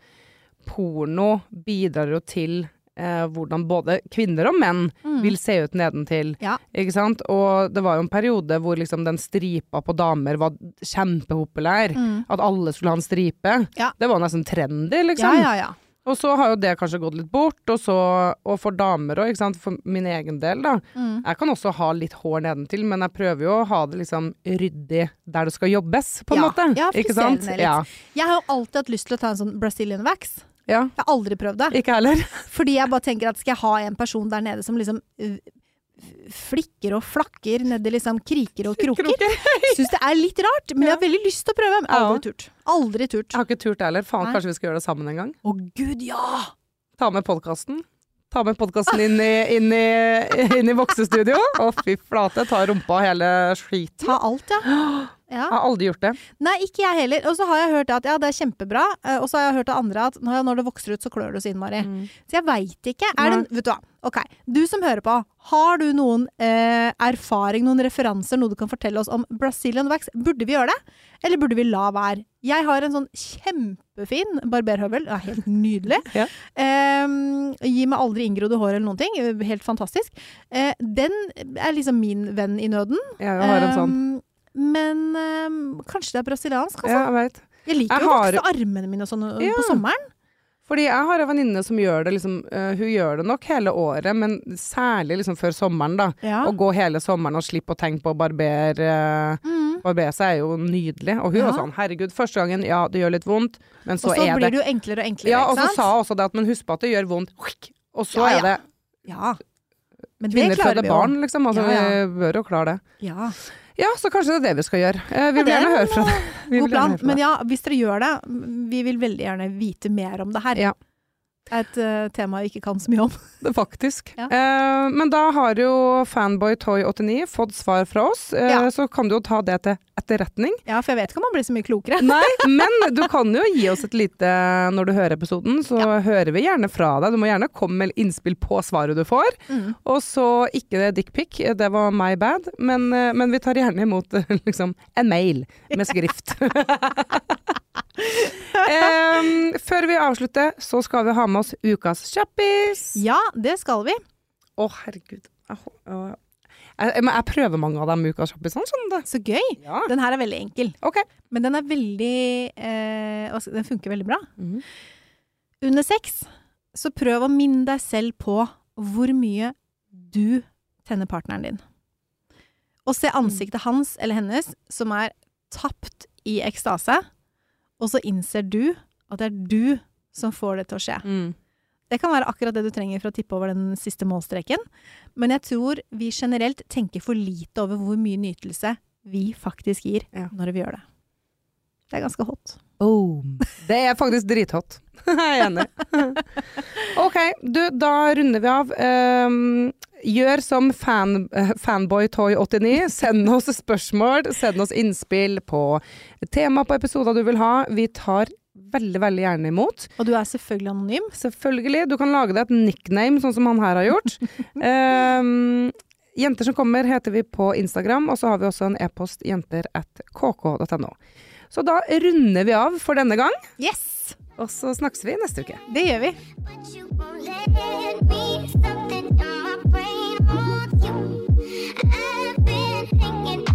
Speaker 3: porno bidrar jo til eh, hvordan både kvinner og menn
Speaker 1: Mm.
Speaker 3: vil se ut nedentil.
Speaker 1: Ja.
Speaker 3: Ikke sant? Og det var jo en periode hvor liksom den stripa på damer var kjempepopulær.
Speaker 1: Mm.
Speaker 3: At alle skulle ha en stripe.
Speaker 1: Ja.
Speaker 3: Det var nesten trendy, liksom.
Speaker 1: ja, ja.
Speaker 3: Og så har jo det kanskje gått litt bort, og, så, og for damer òg. For min egen del, da.
Speaker 1: Mm.
Speaker 3: Jeg kan også ha litt hår nedentil, men jeg prøver jo å ha det liksom ryddig der det skal jobbes, på en måte.
Speaker 1: Ja,
Speaker 3: ikke sant?
Speaker 1: litt.
Speaker 3: Ja.
Speaker 1: Jeg har jo alltid hatt lyst til å ta en sånn Brazilian wax.
Speaker 3: Ja.
Speaker 1: Jeg har aldri prøvd det.
Speaker 3: Ikke heller.
Speaker 1: Fordi jeg bare tenker at skal jeg ha en person der nede som liksom øh, flikker og flakker nedi liksom kriker og kroker. Syns det er litt rart, men jeg har veldig lyst til å prøve.
Speaker 3: Ja.
Speaker 1: aldri turt. Aldri turt.
Speaker 3: Jeg har ikke turt heller. Faen,
Speaker 1: Nei.
Speaker 3: kanskje vi skal gjøre det sammen en gang?
Speaker 1: Å gud, ja!
Speaker 3: Ta med podkasten. Ta med podkasten inn, i- inn, i- inn i voksestudio. Å, fy flate. Ta rumpa og hele skiten.
Speaker 1: Ta alt, ja. ja.
Speaker 3: Jeg har aldri gjort det.
Speaker 1: Nei, ikke jeg heller. Og så har jeg hørt at ja, det er kjempebra. eh, Og så har jeg hørt av andre at når det vokser ut, så klør det så innmari. Så jeg veit ikke. Er det, vet du hva. Ok, du som hører på. Har du noen eh, erfaring, noen referanser, noe du kan fortelle oss om Brazilian wax? Burde vi gjøre det? Eller burde vi la være? Jeg har en sånn kjempefin barberhøvel. Ja, helt nydelig.
Speaker 3: Ja.
Speaker 1: Eh, gir meg aldri inngrodde hår eller noen ting. Helt fantastisk. Eh, den er liksom min venn i nøden.
Speaker 3: Jeg har en sånn.
Speaker 1: Eh, men eh, kanskje det er brasiliansk, altså.
Speaker 3: Ja, jeg vet.
Speaker 1: Jeg liker
Speaker 3: Jeg
Speaker 1: jo å
Speaker 3: har-
Speaker 1: vokse armene mine og sånn
Speaker 3: Ja.
Speaker 1: på sommeren.
Speaker 3: Fordi jeg har en venninne som gjør det liksom uh, Hun gjør det nok hele året, men særlig liksom før sommeren, da.
Speaker 1: Ja.
Speaker 3: Å gå hele sommeren og slippe å tenke på å barbere
Speaker 1: Mm.
Speaker 3: Barbere seg er jo nydelig. Og hun
Speaker 1: Ja.
Speaker 3: var sånn herregud, første gangen, ja det gjør litt vondt, men så, er det
Speaker 1: Og så blir
Speaker 3: det
Speaker 1: jo enklere og enklere,
Speaker 3: Ja, og
Speaker 1: ikke
Speaker 3: så sa hun også det at men husk på at det gjør vondt, og så
Speaker 1: Ja,
Speaker 3: er det
Speaker 1: Ja. Men det
Speaker 3: Kvinner
Speaker 1: klarer
Speaker 3: føder barn, liksom. Altså. Vi bør jo klare det.
Speaker 1: Ja.
Speaker 3: Ja, så kanskje det er det vi skal gjøre. Eh, vi vil
Speaker 1: er
Speaker 3: gjerne høre fra deg.
Speaker 1: God plan. Men ja, hvis dere gjør det, vi vil veldig gjerne vite mer om det her.
Speaker 3: Ja.
Speaker 1: Er et uh, tema jeg ikke kan så mye om.
Speaker 3: Faktisk.
Speaker 1: Ja.
Speaker 3: Eh, men da har jo Fanboy-Toy89 fått svar fra oss, eh,
Speaker 1: Ja.
Speaker 3: så kan du jo ta det til etterretning.
Speaker 1: Ja, for jeg vet ikke om man blir så mye klokere.
Speaker 3: Nei, men du kan jo gi oss et lite Når du hører episoden, så hører vi gjerne fra deg. Du må gjerne komme med innspill på svaret du får.
Speaker 1: Mm.
Speaker 3: Og så ikke dickpic, det var my bad, men, men vi tar gjerne imot liksom, en mail med skrift. Em, før vi avslutter, så skal vi ha med oss ukas kjappis.
Speaker 1: Ja, det skal vi.
Speaker 3: Å, herregud. Jeg, jeg, jeg, jeg prøver mange av de ukas kjappisene, Sånn.
Speaker 1: Så gøy.
Speaker 3: Ja.
Speaker 1: Den her er veldig enkel,
Speaker 3: Okay.
Speaker 1: men den er veldig eh, Den funker veldig bra.
Speaker 3: Mm.
Speaker 1: Under sex, så prøv å minne deg selv på hvor mye du tenner partneren din. Og se ansiktet hans eller hennes som er tapt i ekstase, og så innser du at det er du som får det til å skje.
Speaker 3: Mm.
Speaker 1: Det kan være akkurat det du trenger for å tippe over den siste målstreken, men jeg tror vi generelt tenker for lite over hvor mye nytelse vi faktisk gir
Speaker 3: Ja.
Speaker 1: når vi gjør det. Det er ganske hot.
Speaker 3: Boom. Det er faktisk drithot. Jeg er enig. OK, du, da runder vi av. Um, gjør som fan, eh, Fanboytoy89. Send oss spørsmål, send oss innspill på tema på episoder du vil ha. Vi tar veldig, veldig gjerne imot.
Speaker 1: Og du er selvfølgelig anonym.
Speaker 3: Selvfølgelig. Du kan lage deg et nickname, sånn som han her har gjort. um, jenter som kommer heter vi på Instagram, og så har vi også en e-post jenter.kk.no. Så da runder vi av for denne gang.
Speaker 1: Yes!
Speaker 3: Og så snakkes vi neste uke.
Speaker 1: Det gjør vi.
Speaker 2: But